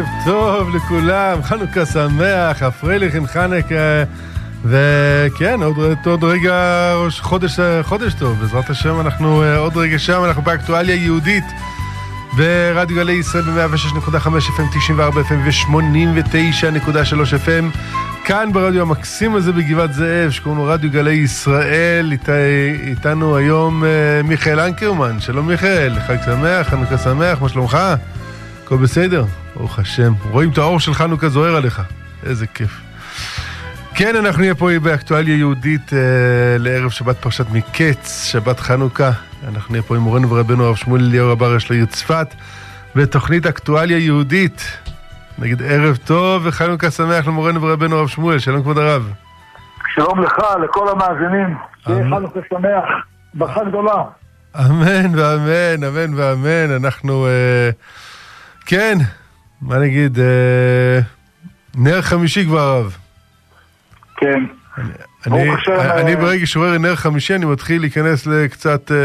ערב טוב לכולם, חנוכה שמח, הפרייליכן חנוכה, וכן, עוד, עוד רגע חודש, חודש טוב, בעזרת השם אנחנו עוד רגע שם, אנחנו באקטואליה יהודית ברדיו גלי ישראל ב-106.5 FM, 94 FM ו-89.3 FM. כאן ברדיו המקסים הזה בגבעת זאב, שקוראים לו רדיו גלי ישראל, אית, איתנו היום מיכאל אנקרמן, שלום מיכאל, חג שמח, חנוכה שמח, מה שלומך? הכל בסדר? ברוך השם. רואים את האור של חנוכה זוהר עליך. איזה כיף. כן, אנחנו נהיה פה באקטואליה יהודית אה, לערב שבת פרשת מקץ, שבת חנוכה. אנחנו נהיה פה עם מורנו ורבנו הרב שמואל אליהו רב הראש לעיר צפת, בתוכנית אקטואליה יהודית. נגיד ערב טוב וחנוכה שמח למורנו ורבנו הרב שמואל. שלום כבוד הרב. שלום לך, לכל המאזינים. שיהיה חנוכה שמח, ברכה גדולה. אמן ואמן, אמן ואמן. אנחנו... אה, כן, מה נגיד, אה, נר חמישי כבר רב. כן. אני, אני, אני ברגע שעובר נר חמישי אני מתחיל להיכנס לקצת, אה,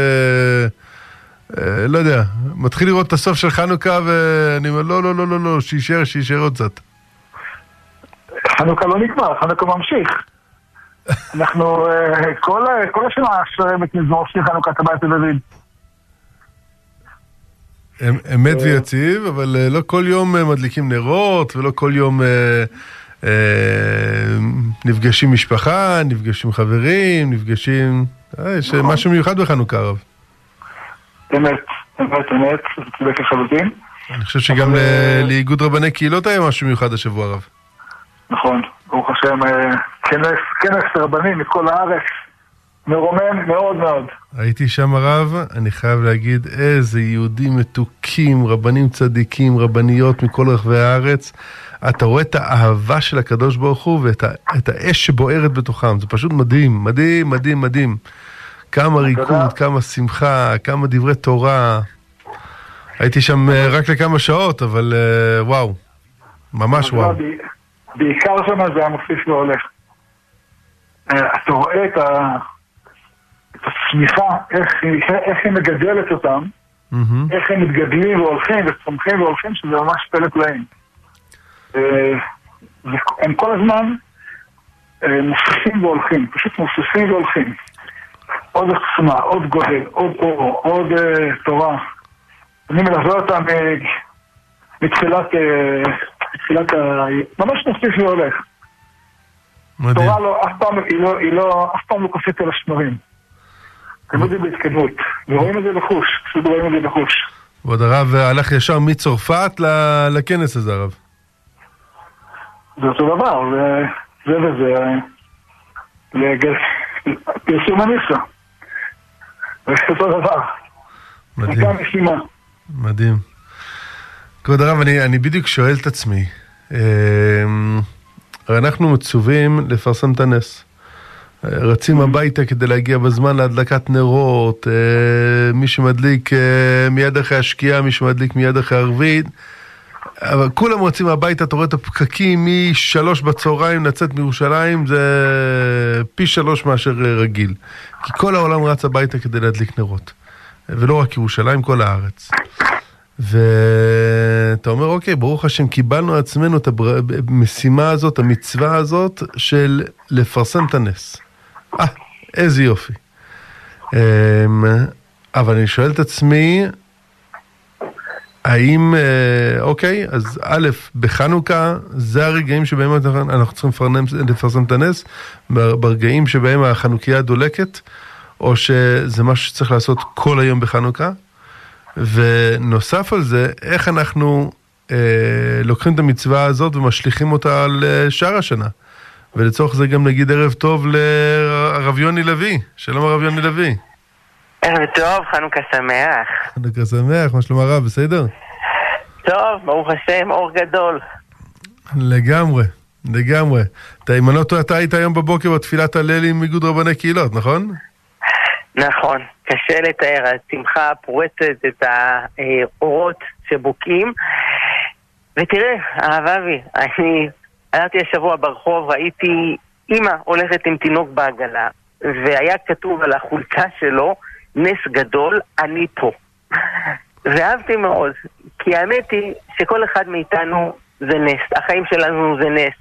אה, לא יודע, מתחיל לראות את הסוף של חנוכה ואני אומר לא, לא, לא, לא, לא, שיישאר, שיישאר עוד קצת. חנוכה לא נגמר, חנוכה ממשיך. אנחנו כל, כל השנה שואבת מזמור של חנוכת הבית דוד. אמת ויציב, אבל לא כל יום מדליקים נרות, ולא כל יום נפגשים משפחה, נפגשים חברים, נפגשים... יש משהו מיוחד בחנוכה, הרב. אמת, אמת, אמת, צודק לחלוטין. אני חושב שגם לאיגוד רבני קהילות היה משהו מיוחד השבוע, הרב. נכון, ברוך השם, כנס רבני מכל הארץ. מרומם מאוד מאוד. הייתי שם הרב, אני חייב להגיד, איזה יהודים מתוקים, רבנים צדיקים, רבניות מכל רחבי הארץ. אתה רואה את האהבה של הקדוש ברוך הוא ואת האש שבוערת בתוכם, זה פשוט מדהים, מדהים, מדהים, מדהים. כמה ריקוד, כמה שמחה, כמה דברי תורה. הייתי שם רק לכמה שעות, אבל וואו, ממש וואו. בעיקר שם זה היה מוסיף והולך. אתה רואה את ה... הצמיחה, איך, איך היא מגדלת אותם, mm-hmm. איך הם מתגדלים והולכים וצומחים והולכים, שזה ממש פלא פלאים. הם כל הזמן מוסיפים והולכים, פשוט מוסיפים והולכים. עוד עוצמה, עוד גודל, עוד אור, עוד uh, תורה. אני מלווה אותם מתחילת, מתחילת ה... ממש מוסיף והולך. מדהים. תורה לא, אף פעם, היא לא, היא לא, אף פעם לא קופאת על השמרים. תמיד זה בהתקדמות, ורואים את זה בחוש, פשוט רואים את זה בחוש. כבוד הרב הלך ישר מצרפת לכנס הזה, הרב. זה אותו דבר, זה וזה, פרסום הניסה. זה אותו דבר. מדהים. מדהים. כבוד הרב, אני, אני בדיוק שואל את עצמי, הרי אנחנו מצווים לפרסם את הנס. רצים הביתה כדי להגיע בזמן להדלקת נרות, מי שמדליק מיד אחרי השקיעה, מי שמדליק מיד אחרי ערבית. אבל כולם רצים הביתה, אתה רואה את הפקקים משלוש בצהריים לצאת מירושלים, זה פי שלוש מאשר רגיל. כי כל העולם רץ הביתה כדי להדליק נרות. ולא רק ירושלים, כל הארץ. ואתה אומר, אוקיי, ברוך השם, קיבלנו עצמנו את המשימה הזאת, המצווה הזאת, של לפרסם את הנס. אה, איזה יופי. אבל אני שואל את עצמי, האם, אוקיי, אז א', בחנוכה זה הרגעים שבהם אנחנו צריכים לפרסם את הנס, ברגעים שבהם החנוכיה דולקת, או שזה משהו שצריך לעשות כל היום בחנוכה, ונוסף על זה, איך אנחנו אה, לוקחים את המצווה הזאת ומשליכים אותה על שאר השנה. ולצורך זה גם נגיד ערב טוב לרב יוני לוי. שלום הרב יוני לוי. ערב טוב, חנוכה שמח. חנוכה שמח, מה שלום הרב, בסדר? טוב, ברוך השם, אור גדול. לגמרי, לגמרי. אתה, אם אני לא טועה, אתה היית היום בבוקר בתפילת הלל עם איגוד רבני קהילות, נכון? נכון, קשה לתאר, השמחה פורצת את האורות שבוקעים. ותראה, אהבה אני הלכתי השבוע ברחוב, ראיתי אימא הולכת עם תינוק בעגלה, והיה כתוב על החולצה שלו, נס גדול, אני פה. ואהבתי מאוד, כי האמת היא שכל אחד מאיתנו זה נס, החיים שלנו זה נס,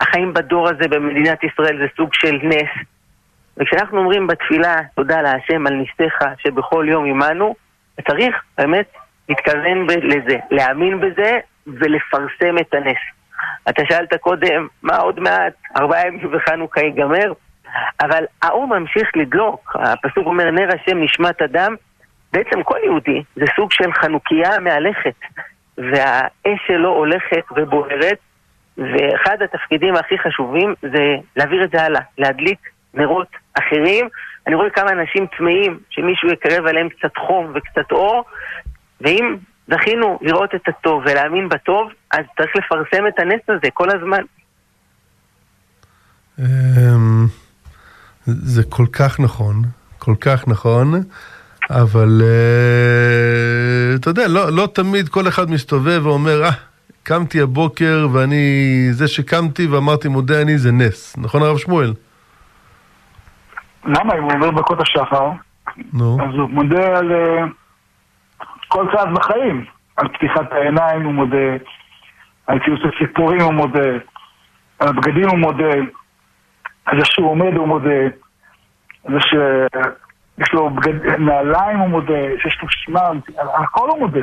החיים בדור הזה במדינת ישראל זה סוג של נס. וכשאנחנו אומרים בתפילה תודה להשם על ניסיך שבכל יום עמנו, צריך באמת להתכוון לזה, להאמין בזה ולפרסם את הנס. אתה שאלת קודם, מה עוד מעט, ארבעה ימים וחנוכה ייגמר? אבל האור ממשיך לדלוק, הפסוק אומר נר השם נשמת אדם, בעצם כל יהודי זה סוג של חנוכיה מהלכת, והאש שלו הולכת ובוערת, ואחד התפקידים הכי חשובים זה להעביר את זה הלאה, להדליק נרות אחרים. אני רואה כמה אנשים צמאים, שמישהו יקרב עליהם קצת חום וקצת אור, ואם זכינו לראות את הטוב ולהאמין בטוב, אז צריך לפרסם את הנס הזה כל הזמן. אמ, זה כל כך נכון, כל כך נכון, אבל אה, אתה יודע, לא, לא תמיד כל אחד מסתובב ואומר, אה, קמתי הבוקר ואני, זה שקמתי ואמרתי מודה אני זה נס, נכון הרב שמואל? למה? אם הוא אומר ברכות השחר, נו. אז הוא מודה על אה, כל צעד בחיים. על פתיחת העיניים הוא מודה, על ציוץ הסיפורים הוא מודה, על הבגדים הוא מודה, על זה שהוא עומד הוא מודה, על זה שיש לו בגד... נעליים הוא מודה, שיש לו שמע, על הכל הוא מודה.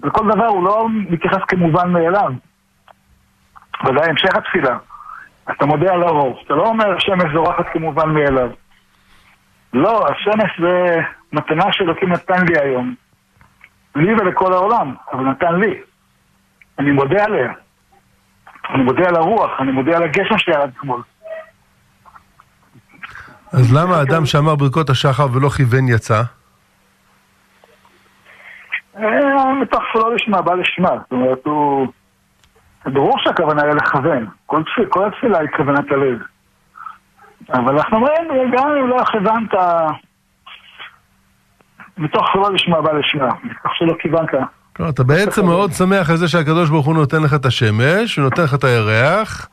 וכל דבר הוא לא מתייחס כמובן מאליו. ודאי המשך התפילה. אתה מודה על האור. אתה לא אומר השמש זורחת כמובן מאליו. לא, השמש זה מתנה שאלוקים נתן לי היום. לי ולכל העולם, אבל נתן לי. אני מודה עליה. אני מודה על הרוח, אני מודה על הגשם שירד אתמול. אז למה אדם שאמר ברכות השחר ולא כיוון יצא? אה, מתוך שלא לשמה, בא לשמה. זאת אומרת, הוא... ברור שהכוונה היא לכוון. כל, תפיל, כל התפילה היא כוונת הלב. אבל אנחנו אומרים, גם אם לא כיוונת, מתוך שלא לשמה בא לשמה. מתוך שלא כיוונת. לא, אתה בעצם מאוד שמח על זה שהקדוש ברוך הוא נותן לך את השמש, הוא נותן לך את הירח,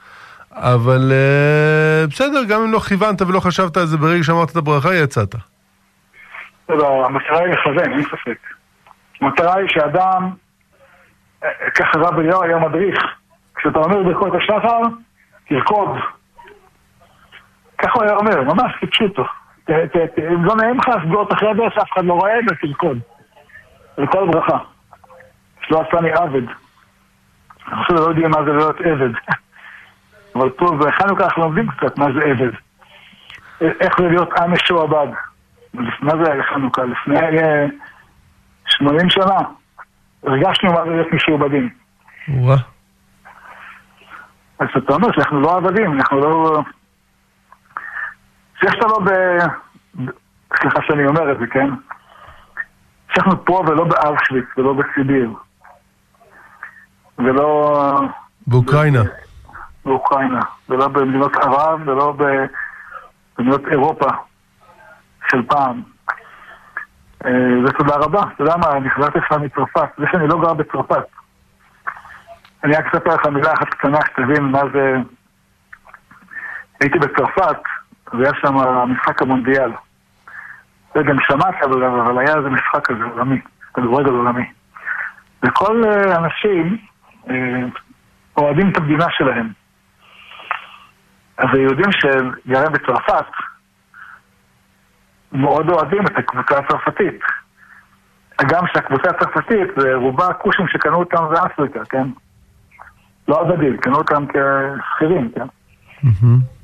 אבל uh, בסדר, גם אם לא כיוונת ולא חשבת על זה ברגע שאמרת את הברכה, יצאת. לא, המטרה היא לכוון, אין ספק. המטרה היא שאדם, אה, ככה רב אליהו היה מדריך, כשאתה אומר ברכות השחר, תרקוד. ככה הוא היה אומר, ממש כפשוטו. אם לא נעים לך, סגור את החדר שאף אחד לא רואה ותרקוד. לכל ברכה. שלא עשני עבד. אני חושב שלא יודעים מה זה להיות עבד. אבל פה בחנוכה אנחנו לומדים קצת מה זה עבד. איך זה להיות עם משועבד. מה זה היה חנוכה? לפני אה, 80 שנה. הרגשנו מה זה להיות משועבדים. אז אתה אומר שאנחנו לא עבדים, אנחנו לא... שיש לנו ב... סליחה שאני אומר את זה, כן? שאנחנו פה ולא באושוויץ ולא בסיביר. ולא באוקראינה. באוקראינה, ולא במדינות ערב, ולא במדינות אירופה של פעם. אה, ותודה רבה. אתה יודע מה, אני חזרתי לך מצרפת. זה שאני לא גר בצרפת. אני רק אספר לך מילה אחת קטנה שתבין מה זה... הייתי בצרפת, והיה שם משחק המונדיאל. לא יודע אם שמעת, אבל, אבל היה איזה משחק כזה עולמי, כדורגל עולמי. וכל אה, האנשים אה, אוהדים את המדינה שלהם. אז היהודים שגרים בצרפת מאוד אוהדים את הקבוצה הצרפתית. הגם שהקבוצה הצרפתית זה רובה כושים שקנו אותם באפריקה, כן? לא עבדים, קנו אותם כשכירים, כן? מהמם.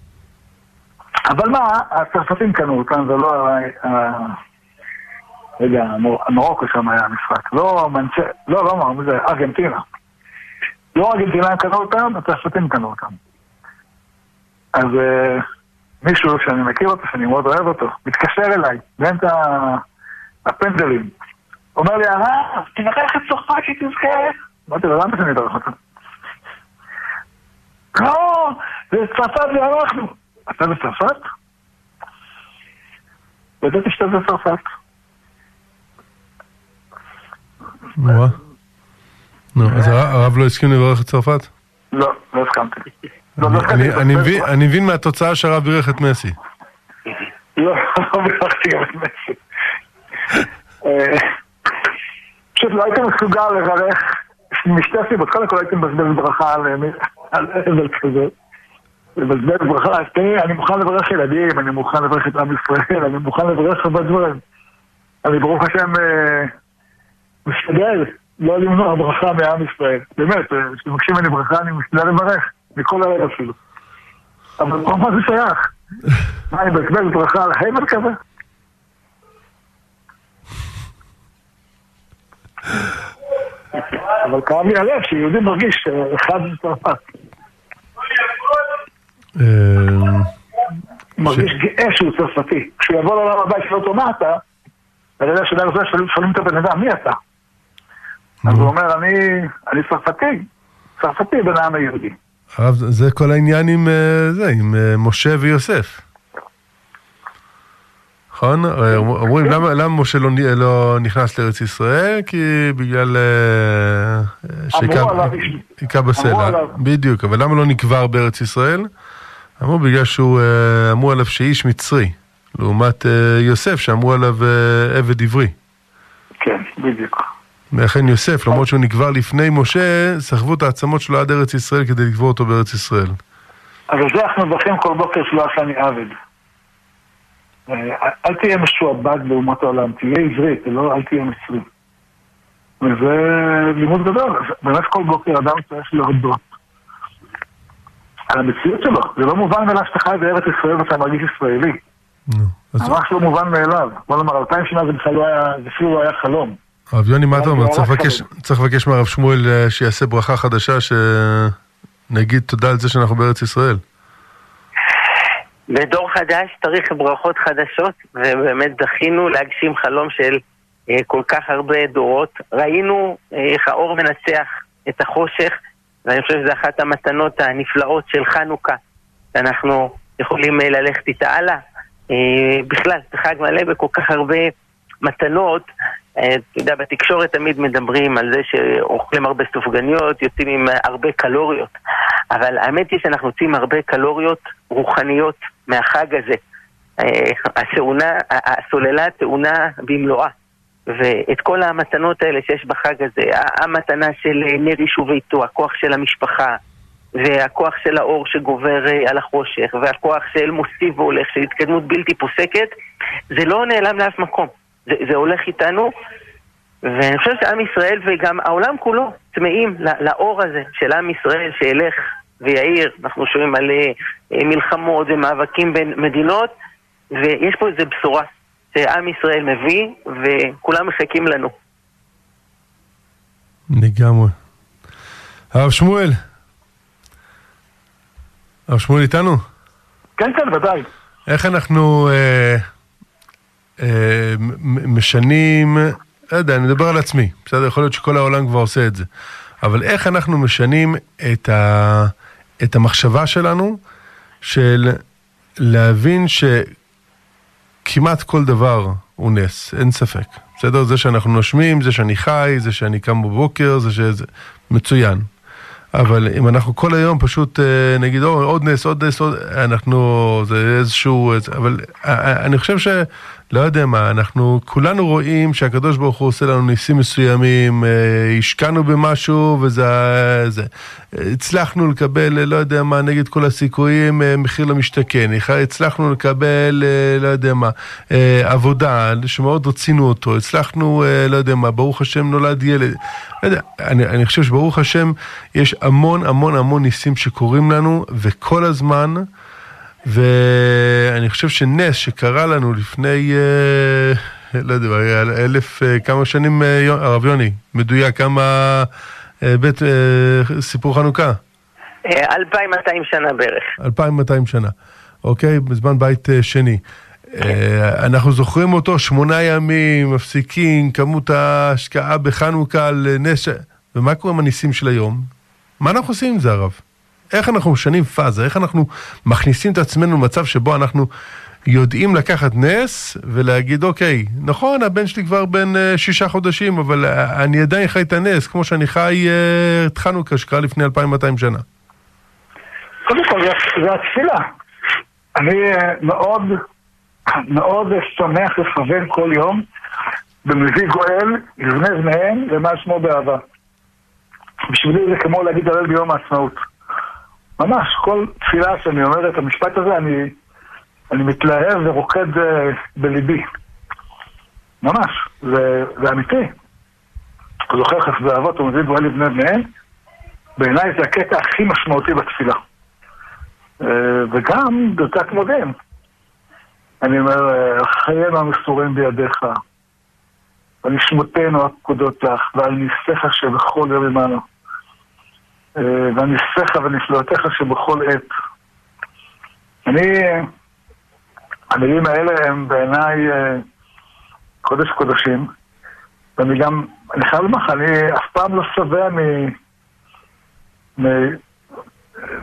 אבל מה, הצרפתים קנו אותם, ולא... ה- ה- רגע, המור- מרוקו שם היה המשחק. לא מנצ'ה... לא, לא, מה זה? ארגנטינה. לא ארגנטינאים קנו אותם, הצרפתים קנו אותם. אז אה, מישהו שאני מכיר אותו, שאני מאוד אוהב אותו, מתקשר אליי, באמצע הפנדלים. אומר לי, הרב, תברך את צרפת שתזכה. אמרתי לו, למה שאני אברך אותו? לא, זה צרפת ואנחנו. אתה בצרפת? ידעתי שאתה בצרפת. וואה. נו, אז הר- הרב לא הסכים לברך את צרפת? לא, לא הסכמתי. לא, אני- לא אני- מבין- מהתוצאה שהרב בירך את מסי. לא, לא בירכתי גם את מסי. אה, פשוט לא הייתי מסוגל לברך משתי סיבות, קודם כל הייתי מבזבז ברכה על אבל כזה. לבזבז ברכה, אז תראי, אני מוכן לברך ילדים, אני מוכן לברך את עם ישראל, אני מוכן לברך הרבה דברים. אני ברוך השם משתדל לא למנוע ברכה מעם ישראל. באמת, כשמבקשים ממני ברכה אני משתדל לברך, מכל הלב אפילו. אבל מה זה שייך? מה, אני מבזבז ברכה על ההבל כזה? אבל כאב לי הלב שיהודי מרגיש אחד מצרפת. מרגיש גאה שהוא צרפתי. כשהוא יבוא לעולם הבא ישאל אותו מה אתה, אני יודע שאלה ראשונה שואלים את הבן אדם, מי אתה? אז הוא אומר, אני צרפתי, צרפתי בן העם היהודי. זה כל העניין עם זה, עם משה ויוסף. נכון? אומרים, למה משה לא נכנס לארץ ישראל? כי בגלל שהיכה בסלע. בדיוק, אבל למה לא נקבר בארץ ישראל? אמרו בגלל שהוא, אמרו עליו שאיש מצרי, לעומת יוסף שאמרו עליו עבד עברי. כן, בדיוק. ולכן יוסף, למרות שהוא נקבר לפני משה, סחבו את העצמות שלו עד ארץ ישראל כדי לקבור אותו בארץ ישראל. אבל זה אנחנו מברכים כל בוקר שלא עשה לי עבד. אל תהיה משועבד לעומת העולם, תהיה עברית, לא, אל תהיה מצרי. וזה לימוד גדול, באמת כל בוקר אדם צריך להודות על המציאות שלו. זה לא מובן מאליו שאתה חי בארץ ישראל ואתה מרגיש ישראלי. ממש לא מובן מאליו. בוא נאמר, אלפיים שנה זה בכלל לא היה, זה אפילו לא היה חלום. הרב יוני, מה אתה אומר? צריך לבקש מהרב שמואל שיעשה ברכה חדשה, שנגיד תודה על זה שאנחנו בארץ ישראל. בדור חדש צריך ברכות חדשות, ובאמת זכינו להגשים חלום של אה, כל כך הרבה דורות. ראינו אה, איך האור מנצח את החושך, ואני חושב שזו אחת המתנות הנפלאות של חנוכה, שאנחנו יכולים אה, ללכת איתה הלאה. אה, בכלל, זה חג מלא בכל כך הרבה מתנות. אתה יודע, בתקשורת תמיד מדברים על זה שאוכלים הרבה סופגניות, יוצאים עם הרבה קלוריות. אבל האמת היא שאנחנו יוצאים הרבה קלוריות רוחניות מהחג הזה. הסעונה, הסוללה טעונה במלואה. ואת כל המתנות האלה שיש בחג הזה, המתנה של נר יישוב ביתו, הכוח של המשפחה, והכוח של האור שגובר על החושך, והכוח של מוסיף והולך, של התקדמות בלתי פוסקת, זה לא נעלם לאף מקום. זה, זה הולך איתנו, ואני חושב שעם ישראל וגם העולם כולו צמאים לאור הזה של עם ישראל שילך ויעיר. אנחנו שומעים על מלחמות ומאבקים בין מדינות, ויש פה איזו בשורה שעם ישראל מביא, וכולם מחכים לנו. לגמרי. הרב שמואל. הרב שמואל איתנו? כן, כן, ודאי. איך אנחנו אה, אה, משנים, לא יודע, אני מדבר על עצמי, בסדר? יכול להיות שכל העולם כבר עושה את זה. אבל איך אנחנו משנים את, ה, את המחשבה שלנו של להבין שכמעט כל דבר הוא נס, אין ספק. בסדר? זה שאנחנו נושמים, זה שאני חי, זה שאני קם בבוקר, זה שזה... מצוין. אבל אם אנחנו כל היום פשוט נגיד, או, עוד נס, עוד נס, עוד... אנחנו, זה איזשהו... אבל אני חושב ש... לא יודע מה, אנחנו כולנו רואים שהקדוש ברוך הוא עושה לנו ניסים מסוימים, השקענו במשהו וזה... זה, הצלחנו לקבל, לא יודע מה, נגד כל הסיכויים, מחיר למשתכן, הצלחנו לקבל, לא יודע מה, עבודה שמאוד רצינו אותו, הצלחנו, לא יודע מה, ברוך השם נולד ילד. לא יודע, אני, אני חושב שברוך השם יש המון המון המון ניסים שקורים לנו, וכל הזמן... ואני חושב שנס שקרה לנו לפני, לא יודע, אלף כמה שנים, הרב יוני, מדויק, כמה בית סיפור חנוכה? 2,200 שנה בערך. 2,200 שנה, אוקיי? בזמן בית שני. אנחנו זוכרים אותו שמונה ימים, מפסיקים, כמות ההשקעה בחנוכה נס... ומה קורה עם הניסים של היום? מה אנחנו עושים עם זה, הרב? איך אנחנו משנים פאזה, איך אנחנו מכניסים את עצמנו למצב שבו אנחנו יודעים לקחת נס ולהגיד, אוקיי, נכון, הבן שלי כבר בן uh, שישה חודשים, אבל uh, אני עדיין חי את הנס, כמו שאני חי uh, את חנוכה שקרה לפני 2,200 שנה. קודם כל, זה התפילה. אני uh, מאוד, מאוד שמח לכוון כל יום במביא גואל, לבני בניהם, ומה שמו באהבה. בשבילי זה כמו להגיד הלל ביום העצמאות. ממש, כל תפילה שאני אומר את המשפט הזה, אני, אני מתלהב ורוקד אה, בליבי. ממש, זה, זה אמיתי. זוכר חסדי אבות ומביא גואל לבני בניהם, בעיניי זה הקטע הכי משמעותי בתפילה. אה, וגם ברכת מודיעין. אני אומר, אה, חיינו המסורים בידיך, ונשמותינו הפקודות לך, ועל ניסיך שבכל יום עמנו. אה, ועל ניסיך ונפלאותיך שבכל עת. אני, המילים האלה הם בעיניי קודש קודשים, ואני גם, אני חייב לומר לך, אני אף פעם לא שבע מ... מ...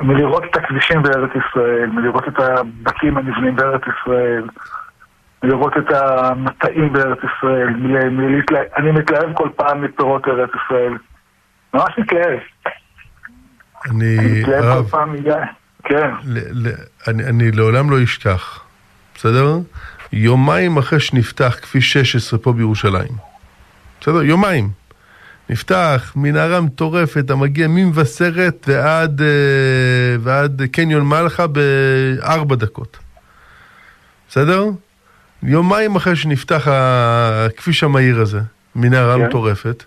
מלראות את הכבישים בארץ ישראל, מלראות את הבתים הנבנים בארץ ישראל, מלראות את המטעים בארץ ישראל, מ... מ... אני מתלהב כל פעם מפירות ארץ ישראל. ממש מתלהב. אני... הרב, כן. אני, אני לעולם לא אשכח, בסדר? יומיים אחרי שנפתח כביש 16 פה בירושלים. בסדר? יומיים. נפתח מנהרה מטורפת המגיע ממבשרת ועד, אה, ועד קניון מלחה בארבע דקות. בסדר? יומיים אחרי שנפתח הכביש המהיר הזה, מנהרה כן. מטורפת,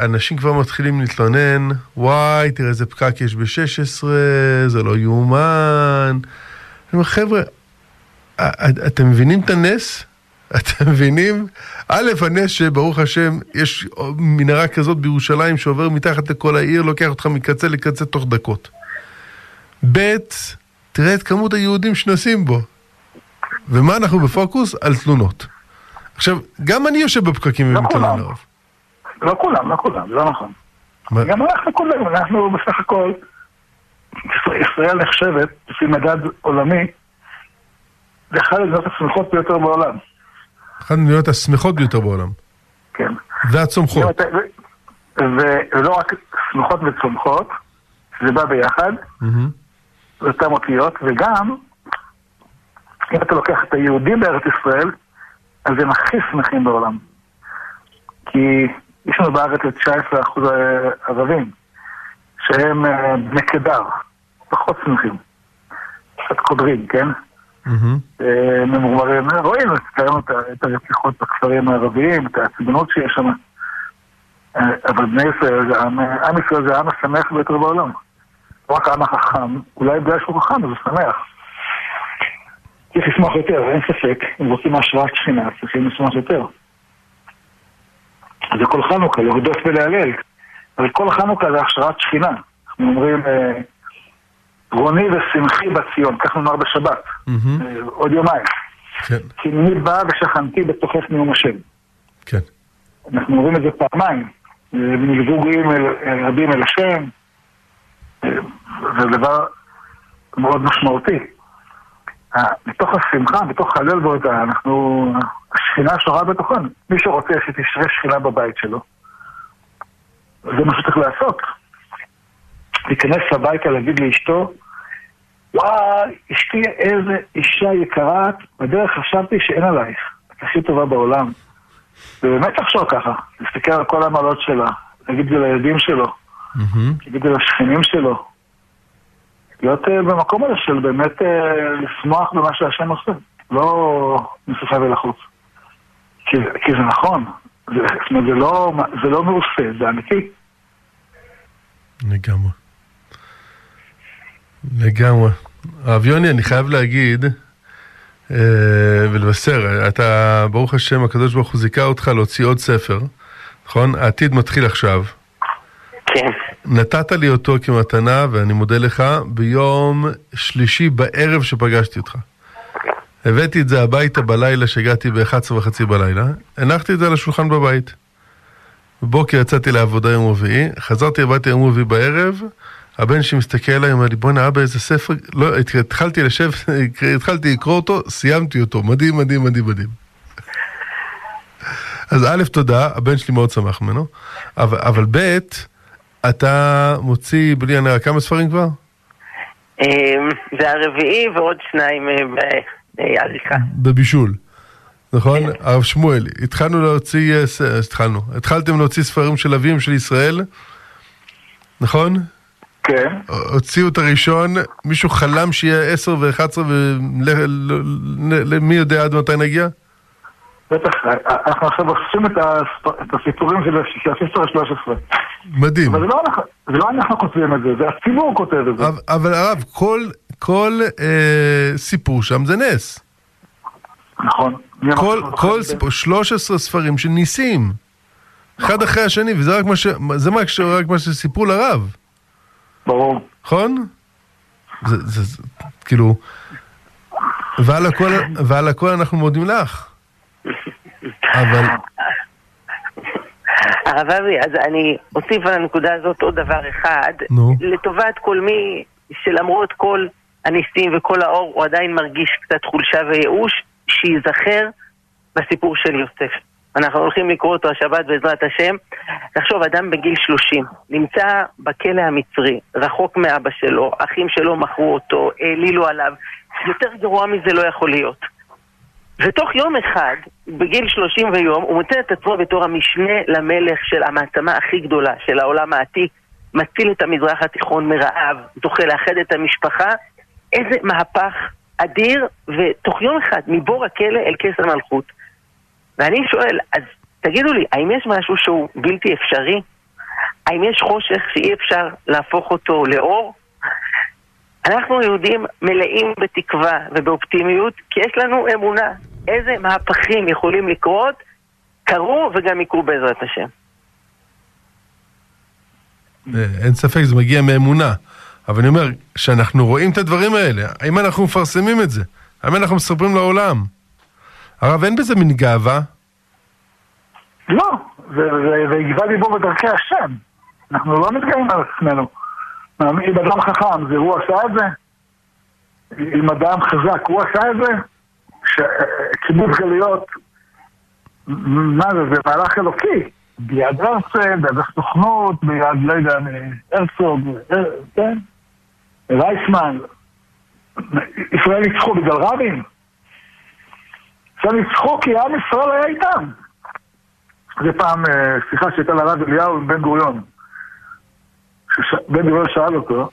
אנשים כבר מתחילים להתלונן, וואי, תראה איזה פקק יש ב-16, זה לא יאומן. אני אומר, חבר'ה, אתם מבינים את הנס? אתם מבינים? א', הנס שברוך השם, יש מנהרה כזאת בירושלים שעובר מתחת לכל העיר, לוקח אותך מקצה לקצה תוך דקות. ב', תראה את כמות היהודים שנוסעים בו. ומה אנחנו בפוקוס? על תלונות. עכשיו, גם אני יושב בפקקים ומתלונן כולם. לרוב. לא כולם, לא כולם, זה לא נכון. מה- גם אנחנו כולם, אנחנו בסך הכל, ישראל נחשבת, לפי מדד עולמי, לאחת המדינות השמחות ביותר בעולם. אחת המדינות השמחות ביותר בעולם. כן. והצומחות. ולא רק שמחות וצומחות, זה בא ביחד. זה אותן אותיות, וגם, אם אתה לוקח את היהודים בארץ ישראל, אז הם הכי שמחים בעולם. כי יש לנו בארץ את 19% ערבים, שהם אה, בני קדר, פחות שמחים. קצת קודרים, כן? אה, ממורמרים, רואים את הרציחות בכפרים הערביים, את העצבנות שיש שם. אה, אבל בני ישראל, עם, ישראל זה העם השמח ביותר בעולם. לא רק העם החכם, אולי בגלל שהוא חכם, אז הוא שמח. צריך לשמוח יותר, אין ספק. אם רוצים השראת שכינה, צריכים לשמוח יותר. זה כל חנוכה, להודות ולהלל. אבל כל חנוכה זה השראת שכינה. אנחנו אומרים, אה, רוני ושמחי בציון, כך נאמר בשבת. אה, עוד יומיים. כן, כי אני בא ושכנתי בתוכך נאום השם. כן. אנחנו אומרים את זה פעמיים. אה, גויים אל- אל רבים אל השם. אה, זה דבר מאוד משמעותי. אה, מתוך השמחה, מתוך הלל והודאה, אנחנו... השכינה שורה בתוכנו. מי שרוצה שתשרה שכינה בבית שלו, זה מה שצריך לעשות. להיכנס הביתה, להגיד לאשתו, וואי, אשתי איזה אישה יקרה את, בדרך חשבתי שאין עלייך. את הכי טובה בעולם. ובאמת לחשוב ככה, להסתכל על כל המעלות שלה, להגיד את זה לילדים שלו. להגיד את זה לשכנים שלו. להיות uh, במקום הזה של באמת uh, לשמוח במה שהשם עושה, לא משפה ולחוץ. כי, כי זה נכון, זה, זאת אומרת, זה לא, זה לא מעושה, זה אמיתי. לגמרי. לגמרי. הרב יוני, אני חייב להגיד אה, ולבשר, אתה, ברוך השם, הקדוש ברוך הוא זיכה אותך להוציא עוד ספר, נכון? העתיד מתחיל עכשיו. כן. נתת לי אותו כמתנה, ואני מודה לך, ביום שלישי בערב שפגשתי אותך. הבאתי את זה הביתה בלילה שהגעתי ב-11 וחצי בלילה, הנחתי את זה על השולחן בבית. בבוקר יצאתי לעבודה יום רביעי, חזרתי הביתה יום רביעי בערב, הבן שלי מסתכל עליי, אומר לי, בואנה אבא איזה ספר, לא, התחלתי לשב, התחלתי לקרוא אותו, סיימתי אותו, מדהים, מדהים, מדהים, מדהים. אז א', תודה, הבן שלי מאוד שמח ממנו, אבל, אבל ב', אתה מוציא, בלי הנראה, כמה ספרים כבר? אמ, זה הרביעי ועוד שניים אה, בעריכה. בבישול. נכון? הרב שמואל, התחלנו להוציא, אה, ס- התחלנו, התחלתם להוציא ספרים של אביהם של ישראל, נכון? כן. הוציאו את הראשון, מישהו חלם שיהיה 10 ו-11 ומי יודע עד מתי נגיע? בטח, אנחנו עכשיו אוספים את הסיפורים של הספר ה-13. מדהים. אבל זה לא אנחנו- זה לא אנחנו כותבים את זה, זה הציבור כותב את זה. אבל- הרב, כל, אה, סיפור שם זה נס. נכון. כל, סיפור, 13 ספרים של ניסים. אחד אחרי השני, וזה רק מה ש... זה רק מה שסיפרו לרב, ברור. נכון? זה, זה, כאילו... ועל הכל, ועל הכל אנחנו מודים לך. אבל... הרב אבי, אז אני אוסיף על הנקודה הזאת עוד דבר אחד. נו. לטובת כל מי שלמרות כל הניסים וכל האור, הוא עדיין מרגיש קצת חולשה וייאוש, שייזכר בסיפור של יוסף. אנחנו הולכים לקרוא אותו השבת בעזרת השם. תחשוב, אדם בגיל 30, נמצא בכלא המצרי, רחוק מאבא שלו, אחים שלו מכרו אותו, העלילו עליו. יותר גרוע מזה לא יכול להיות. ותוך יום אחד, בגיל 30 ויום, הוא מוצא את עצמו בתור המשנה למלך של המעצמה הכי גדולה, של העולם העתיק, מציל את המזרח התיכון מרעב, זוכה לאחד את המשפחה. איזה מהפך אדיר, ותוך יום אחד, מבור הכלא אל כס המלכות. ואני שואל, אז תגידו לי, האם יש משהו שהוא בלתי אפשרי? האם יש חושך שאי אפשר להפוך אותו לאור? אנחנו יהודים מלאים בתקווה ובאופטימיות, כי יש לנו אמונה. איזה מהפכים יכולים לקרות, קרו וגם יקרו בעזרת השם. אה, אין ספק, זה מגיע מאמונה. אבל אני אומר, כשאנחנו רואים את הדברים האלה, האם אנחנו מפרסמים את זה? האם אנחנו מספרים לעולם? הרב, אין בזה מין גאווה? לא, זה- יגבה ליבו בדרכי השם. אנחנו לא מתגאים על עצמנו. אם אדם חכם, זה הוא עשה את זה? אם אדם חזק, הוא עשה את זה? שקיבוץ גלויות, מה זה, זה מהלך אלוקי. ביד הרצל, ביד הסוכנות, ביד, לא יודע, הרצוג, אה, כן? רייסמן. ישראל ניצחו בגלל רבין? ישראל ניצחו כי עם ישראל היה איתם. זה פעם אה, שיחה שהייתה לרב אליהו עם בן גוריון. בן גוריון שאל אותו.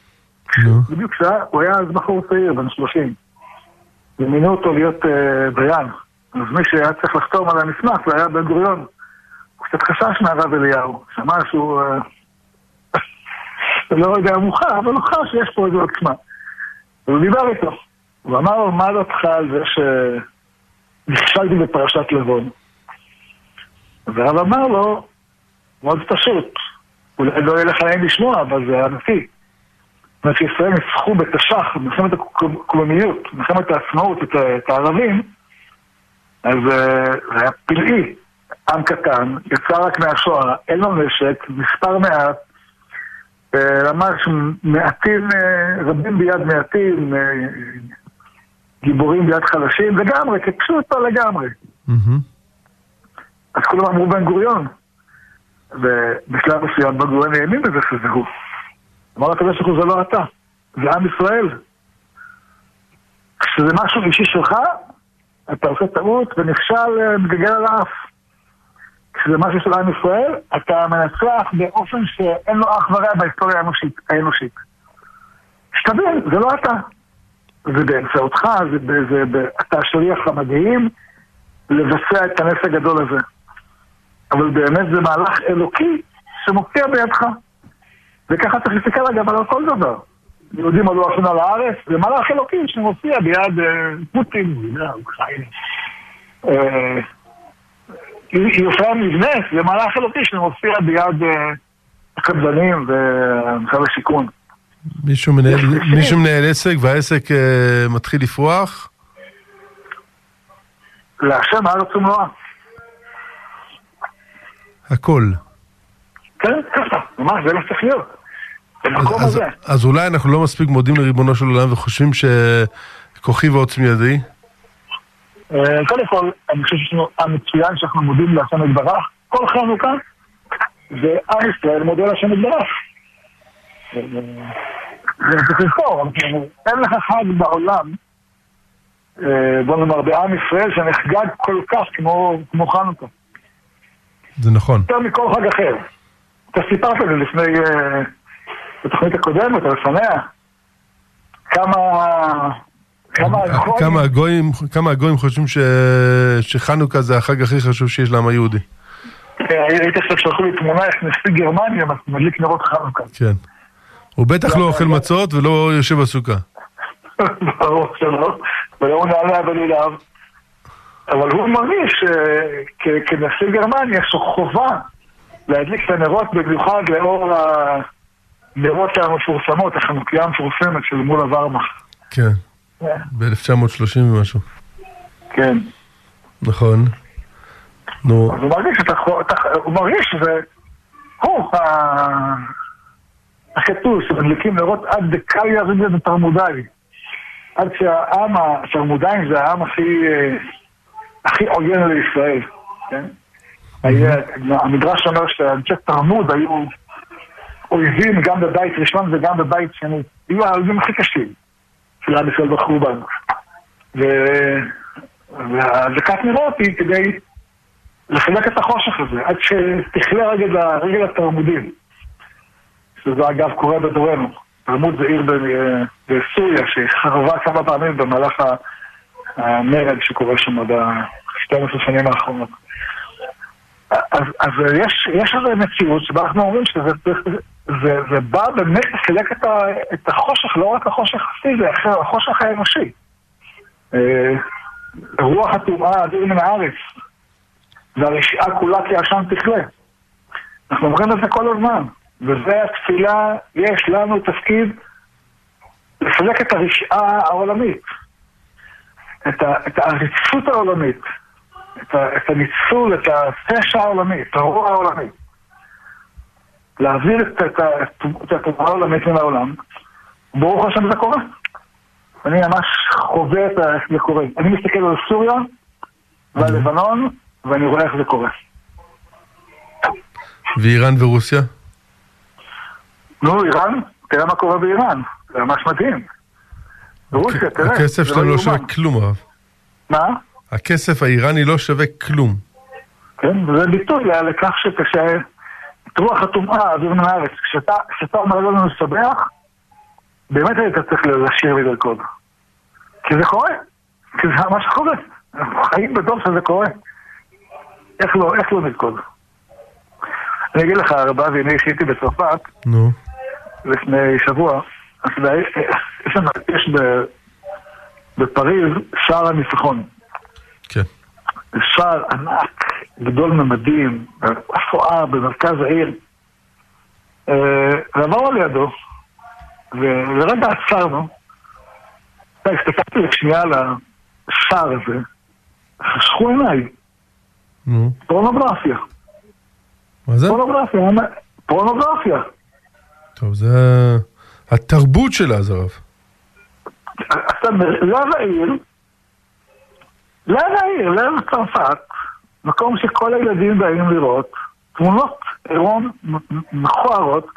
בדיוק כשהיה, הוא היה אז בחור צעיר, בן 30, ומינו אותו להיות אה, דיין. אז מי שהיה צריך לחתום על המסמך זה היה בן גוריון. הוא קצת חשש מהרב אליהו, שמע שהוא... אה, לא יודע מוכר, אבל הוא חש שיש פה איזו עוצמה. והוא דיבר איתו. הוא אמר לו, מה דעתך על זה שנכשלתי בפרשת לבון? והרב אמר לו, מאוד פשוט, אולי לא יהיה לך נעים לשמוע, אבל זה אמיתי. זאת אומרת שישראל ניצחו בתש"ח, מלחמת הקולומיות, מלחמת העצמאות, את, הערבים, אז אה, זה היה פלאי. עם קטן, יצא רק מהשואה, אין לו נשק, מספר מעט, אה, ממש מעטים, אה, רבים ביד מעטים, גיבורים ביד חלשים, לגמרי, כיבשו אותו לגמרי. מהמם. אז כולם אמרו בן גוריון. ובשלב מסוים בן גוריון האמין בזה שזה הוא. אמר לקדוש ברוך הוא זה לא אתה, זה עם ישראל. כשזה משהו אישי שלך, אתה עושה טעות ונכשל, אה, מגלגל על האף. כשזה משהו של עם ישראל, אתה מנצח באופן שאין לו אח ורע בהיסטוריה האנושית. האנושית. שתבין, זה לא אתה. זה באמצעותך, זה, ב- זה, ב- אתה השליח המדהים לבצע את הנס הגדול הזה. אבל באמת זה מהלך אלוקי שמופיע בידך. וככה צריך להסתכל אגב על כל דבר. יהודים עלו השנה לארץ, זה מהלך אלוקי שמופיע ביד אה, פוטין, אוקראינה. יופיע מבנס, זה מהלך אלוקי שמופיע ביד אה, הקבלנים ומשרד השיכון. מישהו מנהל, יש- מישהו מנהל עסק והעסק אה, מתחיל לפרוח? להשם הארץ ומלואה. הכל. כן, ככה, ממש, זה מה שצריך להיות. במקום אז, הזה. אז אולי אנחנו לא מספיק מודים לריבונו של עולם וחושבים שכוחי ועוצמי ידי? אה, קודם כל, אני חושב שיש לנו עם מצוין שאנחנו מודים להשם יתברך. כל חנוכה זה עם ישראל מודה להשם יתברך. אה, זה צריך לזכור, אנחנו- אין לך חג בעולם אה, בוא נאמר, בעם ישראל שנחגג כל כך כמו חנוכה. זה נכון. יותר מכל חג אחר. אתה סיפרת לי לפני, אה, בתוכנית הקודמת, או לפניה, כמה... כמה הגויים- כמה הגויים, כמה הגויים חושבים ש... שחנוכה זה החג הכי חשוב שיש לעם היהודי. אה, ראיתי עכשיו שלחו לי תמונה איך נשיא גרמניה מדליק נרות חנוכה. כן. הוא בטח לא אוכל מצות ולא יושב בסוכה. ברור שלא, ולא נעלה בליליו. אבל הוא מרגיש שכנשיא גרמניה יש לו חובה להדליק את הנרות במיוחד לאור הנרות המפורסמות, החנוכיה המפורסמת של מול הוורמאך. כן. ב-1930 ומשהו. כן. נכון. נו, אז הוא מרגיש את החו... את הח- הוא מרגיש שזה... הוא ה- החיפוש, שמדליקים נרות עד דקליה רגל ותרמודאי. עד שהעם, התרמודאים זה העם הכי, אה, הכי עוין לישראל, כן? המדרש אומר שאנשי תרמוד היו אויבים גם בבית ראשון וגם בבית שני. היו האויבים הכי קשים של עם ישראל בחורבן. ו- והדלקת נרות היא כדי לחלק את החושך הזה, עד שתכלה רגל, התרמודים. שזה אגב קורה בדורנו. תרמוד זה עיר בסוריה שחרבה כמה פעמים במהלך המרד שקורה שם ב-12 שנים האחרונות. אז, אז יש, יש איזו מציאות שבה אנחנו אומרים שזה זה, זה בא באמת לחלק את, ה, את החושך, לא רק החושך הפיזי, אחר החושך האנושי. אה, רוח הטומאה, אדיר מן הארץ, והרשעה כולה כעשן תכלה. אנחנו אומרים את זה כל הזמן, וזה התפילה, יש לנו תפקיד לפלק את הרשעה העולמית, את, ה, את העריצות העולמית, את, ה, את הניצול, את הפשע העולמי, את הרוע העולמי. להעביר את, את, ה- את התופעה העולמית מן העולם, ברוך השם זה קורה. אני ממש חווה את איך זה קורה. אני מסתכל על סוריה ועל לבנון, ואני רואה איך זה קורה. ואיראן ורוסיה? נו, איראן, תראה מה קורה באיראן, זה ממש מדהים. רוסיה, תראה, הכסף שלהם לא יאומן. שווה כלום, הרב. מה? הכסף האיראני לא שווה כלום. כן, וזה ביטוי לכך שכש... את רוח הטומאה, אוויר מן הארץ, כשאתה, אומר לנו לשבח, באמת היית צריך לשיר ולרקוד. כי זה קורה. כי זה ממש קורה. אנחנו חיים בדור שזה קורה. איך לא, איך לא נרקוד? אני אגיד לך, הרב אבי, אני שהייתי בצרפת נו, לפני שבוע, אז יש לנו, יש ב- בפריז שער הניצחון. כן. זה שער ענק, גדול ממדים, מפואר במרכז העיר. אה, ועברנו לידו, ולרגע עצרנו, הסתכלתי לשנייה על השער הזה, חשכו עיניי, נו. פורנוגרפיה. מה זה? פורנוגרפיה, פורנוגרפיה. טוב, זה התרבות של אז, הרב. אתה לב העיר, לב העיר, לב צרפת, מקום שכל הילדים באים לראות, תמונות עירום מכוערות.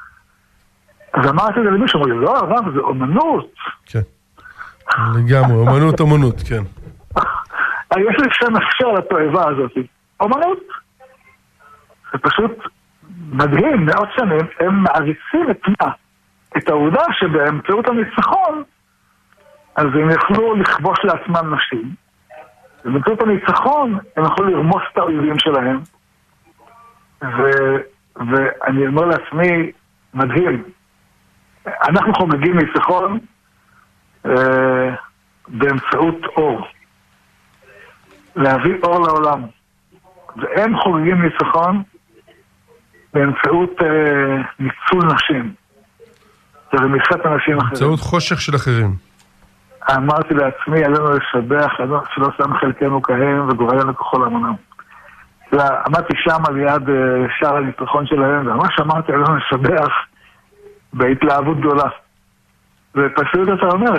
אז אמרתי זה למישהו, אמר לי, לא, הרב, זה אומנות. כן. לגמרי, אומנות, אומנות, כן. יש לי שם אפשר לתועבה הזאת. אומנות. זה פשוט מדהים, מאות שנים, הם מעריצים את מה? את העובדה שבאמצעות הניצחון, אז הם יכלו לכבוש לעצמם נשים, ובאמצעות הניצחון הם יכלו לרמוס את האויבים שלהם. ו, ואני אומר לעצמי, מדהים. אנחנו חוגגים ניצחון אה, באמצעות אור. להביא אור לעולם. והם חוגגים ניצחון באמצעות אה, ניצול נשים. ורמיסת אנשים אחרים. באמצעות חושך של אחרים. אמרתי לעצמי, עלינו לשבח, עלינו שלא שם חלקנו כהם וגורלנו ככל עמונם. לא, עמדתי שם ליד אה, שער הניצחון שלהם, וממש אמרתי עלינו לשבח בהתלהבות גדולה. ופשוט אתה אומר,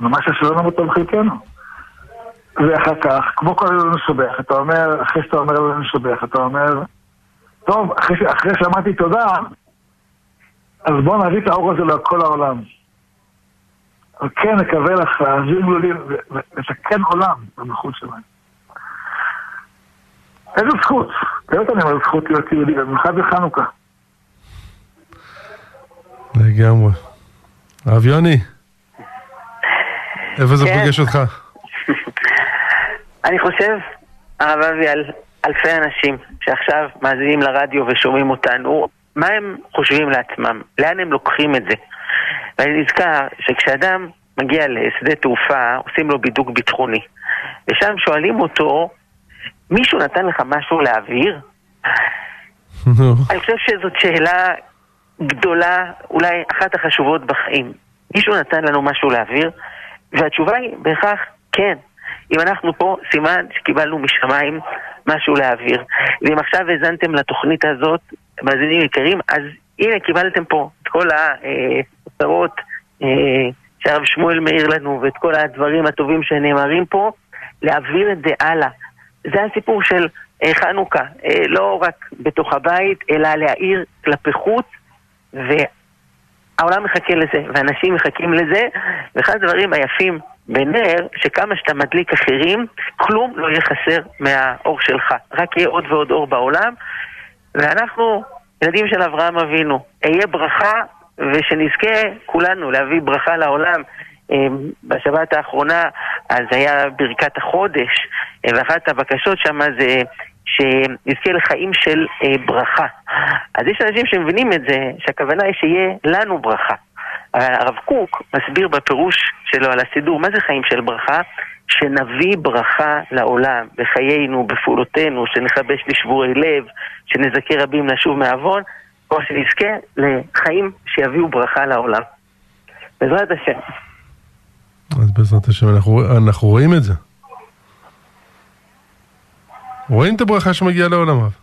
ממש השלום המוטב חלקנו. ואחר כך, כמו כל עלינו לשבח, אתה אומר, אחרי שאתה אומר עלינו לשבח, אתה אומר, טוב, אחרי, אחרי שאמרתי תודה, אז בואו נביא את האור הזה לכל העולם. כן נקווה לך להעביר גלולים ולתקן עולם במלכות שלהם. איזה זכות, באמת אני אומר זכות להיות יהודי, במיוחד בחנוכה. לגמרי. הרב יוני, איפה זה כן. פוגש אותך? אני חושב, הרב אבי, על אלפי אנשים שעכשיו מאזינים לרדיו ושומעים אותנו, מה הם חושבים לעצמם? לאן הם לוקחים את זה? ואני נזכר שכשאדם מגיע לשדה תעופה, עושים לו בידוק ביטחוני. ושם שואלים אותו, מישהו נתן לך משהו להעביר? אני חושב שזאת שאלה גדולה, אולי אחת החשובות בחיים. מישהו נתן לנו משהו להעביר? והתשובה היא בהכרח כן. אם אנחנו פה, סימן שקיבלנו משמיים משהו להעביר. ואם עכשיו האזנתם לתוכנית הזאת, מאזינים יקרים, אז הנה קיבלתם פה את כל הכותרות אה, שהרב שמואל מאיר לנו ואת כל הדברים הטובים שנאמרים פה, להעביר את זה הלאה. זה הסיפור של אה, חנוכה, אה, לא רק בתוך הבית, אלא להאיר כלפי חוץ, והעולם מחכה לזה, ואנשים מחכים לזה, ואחד הדברים היפים בנר, שכמה שאתה מדליק אחרים, כלום לא יהיה חסר מהאור שלך, רק יהיה עוד ועוד אור בעולם, ואנחנו ילדים של אברהם אבינו, אהיה ברכה, ושנזכה כולנו להביא ברכה לעולם. אה, בשבת האחרונה אז היה ברכת החודש, אה, ואחת הבקשות שם זה שנזכה לחיים של אה, ברכה. אז יש אנשים שמבינים את זה, שהכוונה היא שיהיה לנו ברכה. הרב קוק מסביר בפירוש שלו על הסידור, מה זה חיים של ברכה? שנביא ברכה לעולם, בחיינו, בפעולותינו, שנכבש לשבורי לב, שנזכה רבים לשוב מעוון, או שנזכה לחיים שיביאו ברכה לעולם. בעזרת השם. אז בעזרת השם, אנחנו, אנחנו רואים את זה. רואים את הברכה שמגיעה לעולם רב.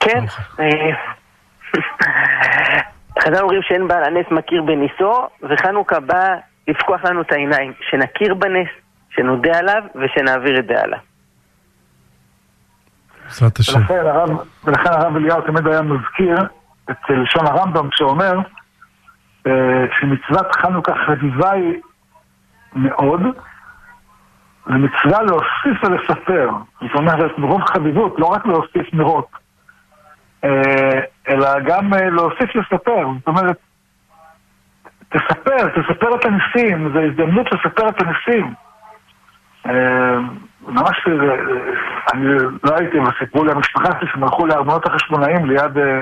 כן. אה, חז"ל אומרים שאין בעל הנס מכיר בניסו, וחנוכה בא לפקוח לנו את העיניים, שנכיר בנס, שנודה עליו ושנעביר את זה הלאה. בעזרת השם. ולכן הרב, ולכן הרב אליהו תמיד היה מזכיר את לשון הרמב"ם שאומר אה, שמצוות חנוכה חביבה היא מאוד, ומצווה להוסיף ולספר. זאת אומרת, מרוב חביבות, לא רק להוסיף נרות, אה, אלא גם אה, להוסיף לספר. זאת אומרת, תספר, תספר את הניסים, זו הזדמנות לספר את הניסים. אה, ממש, אה, אני לא הייתי, אבל סיפרו לי המשפחה שלי שהם הלכו לארמונות החשבונאים ליד אה,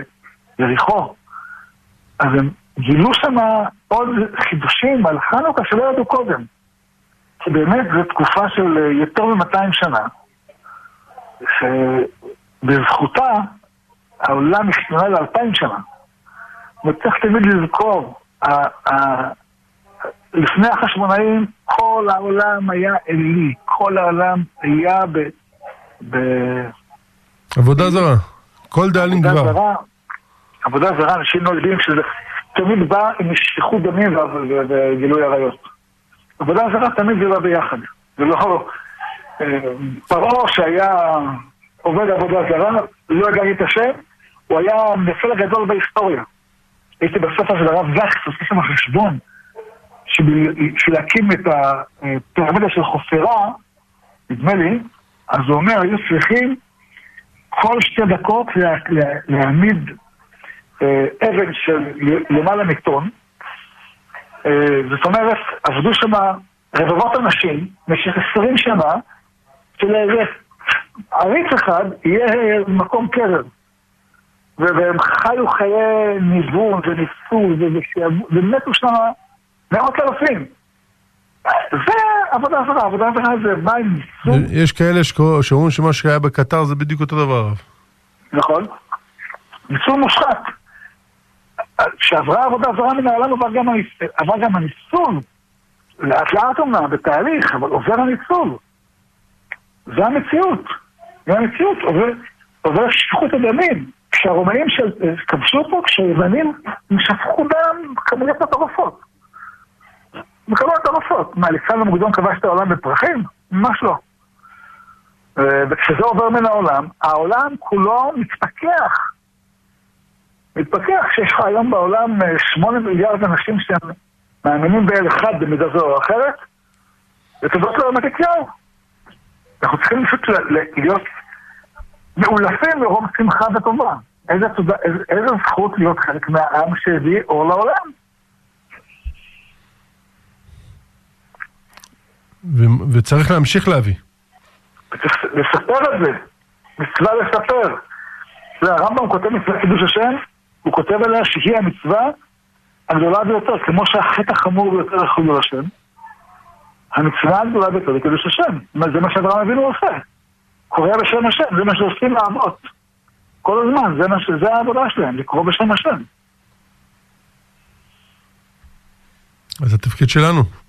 יריחו. אז הם גילו שם עוד חידושים על חנוכה שלא ידעו קודם. כי באמת זו תקופה של אה, יותר מ-200 שנה, שבזכותה העולם השתנה לאלפיים שנה. וצריך תמיד לזכור, לפני החשמונאים כל העולם היה אלי, כל העולם היה ב... ב- עבודה זרה. כל דאלים עבודה כבר. זרה, עבודה זרה, אנשים לא יודעים שזה תמיד בא עם שפיכות דמים וגילוי עריות. עבודה זרה תמיד זה בא ביחד. זה לא... אה, פרעה שהיה עובד עבודה זרה, לא ידע את השם, הוא היה המפל הגדול בהיסטוריה. הייתי בספר של הרב זקס, עושה שם חשבון, שבשביל בשביל להקים את הפירמידה של חופרה, נדמה לי, אז הוא אומר, היו צריכים כל שתי דקות לה, לה, להעמיד אה, אבן של למעלה מטון. אה, זאת אומרת, עבדו שם רבבות אנשים במשך עשרים שנה, שלאיזה עריץ אחד יהיה מקום קרב. והם חיו חיי ניוון וניסוי ומתו שם מאות אלפים. זה עבודה זרה, עבודה זרה זה ניסוי, יש כאלה שאומרים שמה שהיה בקטר זה בדיוק אותו דבר. נכון? ניסוי מושחת. כשעברה עבודה זרה מן העולם עבר גם, הניסוי. לאט לאט אומנם, בתהליך, אבל עובר הניצול. זה המציאות. זה המציאות, עובר, עובר שפיכות הדמים. כשהרומאים של, כבשו פה, כשהיוונים שפכו דם כמויות מטורפות. בכמויות מטורפות. מה, אלכסנדר מוקדון כבש את העולם בפרחים? ממש לא. אה, וכשזה עובר מן העולם, העולם כולו מתפכח. מתפכח שיש לך היום בעולם אה, שמונה מיליארד אנשים שהם מאמינים באל אחד במידה זו או אחרת, ותודות לו מתתיהו. אנחנו צריכים פשוט להיות מאולפים מרוב שמחה וטובה. איזה, איזה, איזה זכות להיות חלק מהעם שהביא אור לעולם. ו- וצריך להמשיך להביא. לספר את זה. מצווה לספר. הרמב"ם כותב מצווה קידוש השם, הוא כותב עליה שהיא המצווה הגדולה ביותר, כמו שהחטא החמור ביותר לחילול השם. המצווה הגדולה ביותר זה קידוש השם. זה מה שאברהם אבינו עושה. קורא בשם השם, זה מה שעושים לאבות. כל הזמן, זה, מה, זה העבודה שלהם, לקרוא בשם השם. אז התפקיד שלנו.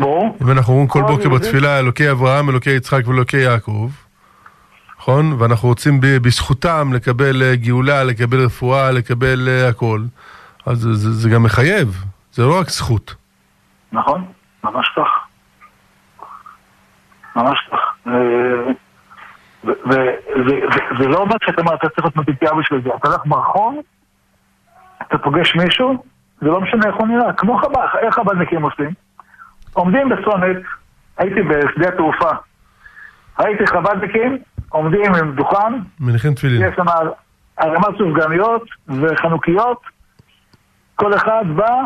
ברור. אם אנחנו אומרים כל בוקר בתפילה, אלוקי אברהם, אלוקי יצחק ואלוקי יעקב, נכון? ואנחנו רוצים בזכותם לקבל אה, גאולה, לקבל רפואה, לקבל אה, הכל, אז זה, זה, גם מחייב, זה לא רק זכות. נכון, ממש כך. ממש כך. אה, וזה לא אומר שאתה אומר, אתה צריך להיות מתיתיהו בשביל זה. אתה הולך ברחוב, אתה פוגש מישהו, זה לא משנה איך הוא נראה. כמו חב"ד, איך חב"דניקים עושים? עומדים בצומת, הייתי בשדה התעופה, ראיתי חב"דניקים, עומדים עם דוכן, מניחים תפילין. יש שם ערימת סופגניות וחנוכיות, כל אחד בא,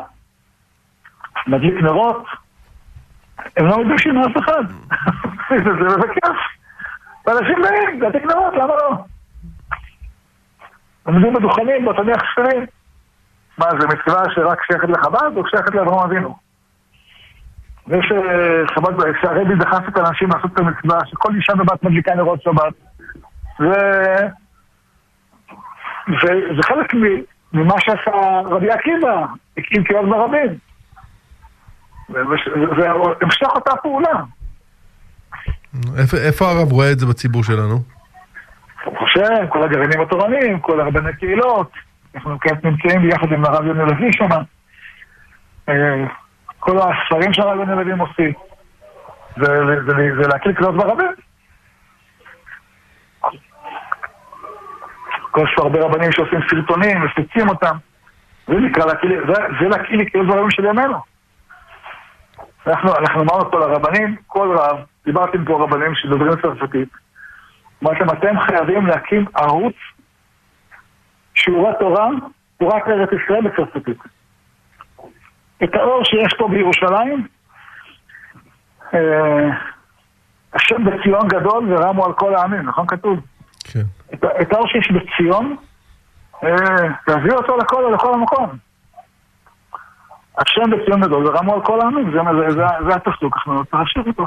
מדליק נרות, הם לא מתביישים מאף אחד. זה כיף. ואנשים באים, להדליק נרות, למה לא? עומדים בדוכנים, בתניח ספרים. מה, זה מצווה שרק שייכת לחב"ד או שייכת לאברהם אבינו? ויש חב"ד, שהרבי דחף את האנשים לעשות את המצווה, שכל אישה בבת מדליקה נרות שבת. ו... וזה חלק ממה שעשה רבי עקיבא, הקים קריאות ברבים. והמשך אותה פעולה. איפה, איפה הרב רואה את זה בציבור שלנו? הוא חושב, כל הגרעינים התורניים, כל הרבני קהילות, אנחנו נמצאים ביחד עם הרב יוני לוי שם. כל הספרים שהרב יוני לוי מוציא. זה להקליל קריאות ברבים. יש הרבה רבנים שעושים סרטונים, מפיצים אותם. זה נקרא להקליל, זה להקליל קריאות ברבים של ימינו. אנחנו, אנחנו אמרנו פה לרבנים, כל רב, דיברתי עם פה רבנים שדוברים צרפתית, אמרתם, אתם חייבים להקים ערוץ שיעורי תורה, הוא רק לארץ ישראל בצרפתית. את האור שיש פה בירושלים, אה, השם בציון גדול ורמו על כל העמים, נכון כתוב? כן. את, את האור שיש בציון, אה, להביא אותו לכל, לכל המקום. השם בציון גדול ורמו על כל העמים, זה, זה, זה, זה הפסוק, אנחנו צריכים להמשיך אותו.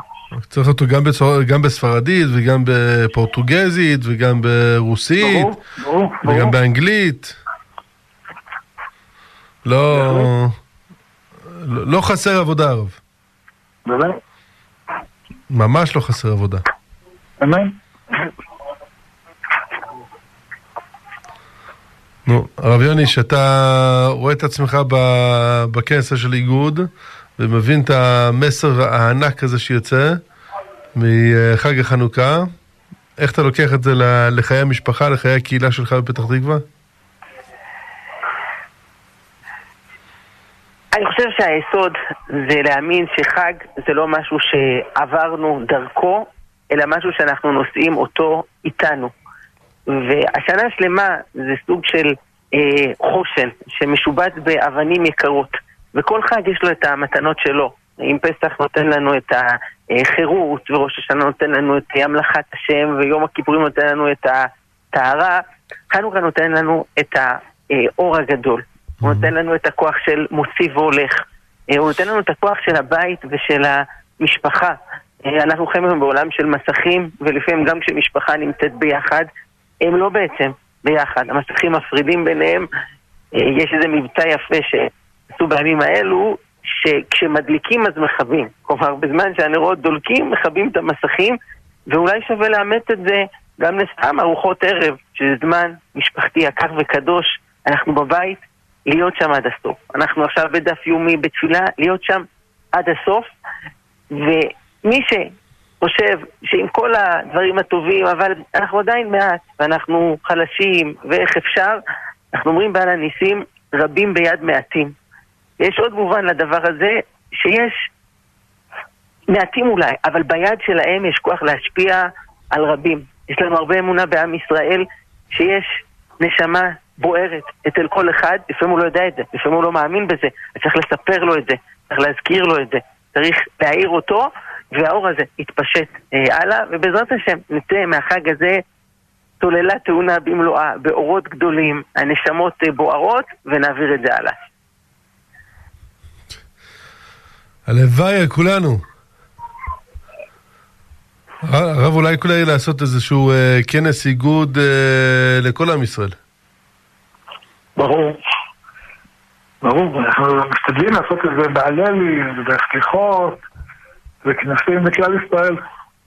צריך אותו גם, בצור... גם בספרדית וגם בפורטוגזית וגם ברוסית ברור, ברור, וגם ברור. באנגלית. לא, לא, לא חסר עבודה הרב, באמת, ממש לא חסר עבודה. אמן. נו, הרב יוני, שאתה רואה את עצמך בכנס של איגוד ומבין את המסר הענק הזה שיוצא מחג החנוכה, איך אתה לוקח את זה לחיי המשפחה, לחיי הקהילה שלך בפתח תקווה? אני חושב שהיסוד זה להאמין שחג זה לא משהו שעברנו דרכו, אלא משהו שאנחנו נושאים אותו איתנו. והשנה שלמה זה סוג של אה, חושן שמשובץ באבנים יקרות, וכל חג יש לו את המתנות שלו. אם פסח נותן לנו את החירות, וראש השנה נותן לנו את המלאכת השם, ויום הכיפורים נותן לנו את הטהרה, חנוכה נותן לנו את האור הגדול. הוא נותן לנו את הכוח של מוסיף והולך. אה, הוא נותן לנו את הכוח של הבית ושל המשפחה. אה, אנחנו חיים היום בעולם של מסכים, ולפעמים גם כשמשפחה נמצאת ביחד, הם לא בעצם ביחד. המסכים מפרידים ביניהם. אה, יש איזה מבצע יפה שעשו בימים האלו, שכשמדליקים אז מכבים. כלומר, בזמן שהנרות דולקים, מכבים את המסכים, ואולי שווה לאמץ את זה גם לסתם ארוחות ערב, שזה זמן משפחתי יקר וקדוש. אנחנו בבית, להיות שם עד הסוף. אנחנו עכשיו בדף יומי בתפילה, להיות שם עד הסוף. ומי שחושב שעם כל הדברים הטובים, אבל אנחנו עדיין מעט, ואנחנו חלשים, ואיך אפשר, אנחנו אומרים בעל הניסים רבים ביד מעטים. יש עוד מובן לדבר הזה, שיש מעטים אולי, אבל ביד שלהם יש כוח להשפיע על רבים. יש לנו הרבה אמונה בעם ישראל שיש נשמה בוערת אצל כל אחד, לפעמים הוא לא יודע את זה, לפעמים הוא לא מאמין בזה, צריך לספר לו את זה, צריך להזכיר לו את זה, צריך להעיר אותו, והאור הזה יתפשט אה, הלאה, ובעזרת השם נצא מהחג הזה סוללה תאונה במלואה, באורות גדולים, הנשמות אה, בוערות, ונעביר את זה הלאה. הלוואי כולנו. הרב, אולי כולי לעשות איזשהו אה, כנס איגוד אה, לכל עם ישראל. ברור. ברור, אנחנו משתדלים לעשות את זה בהללי, ובסליחות, וכנסים לכלל ישראל,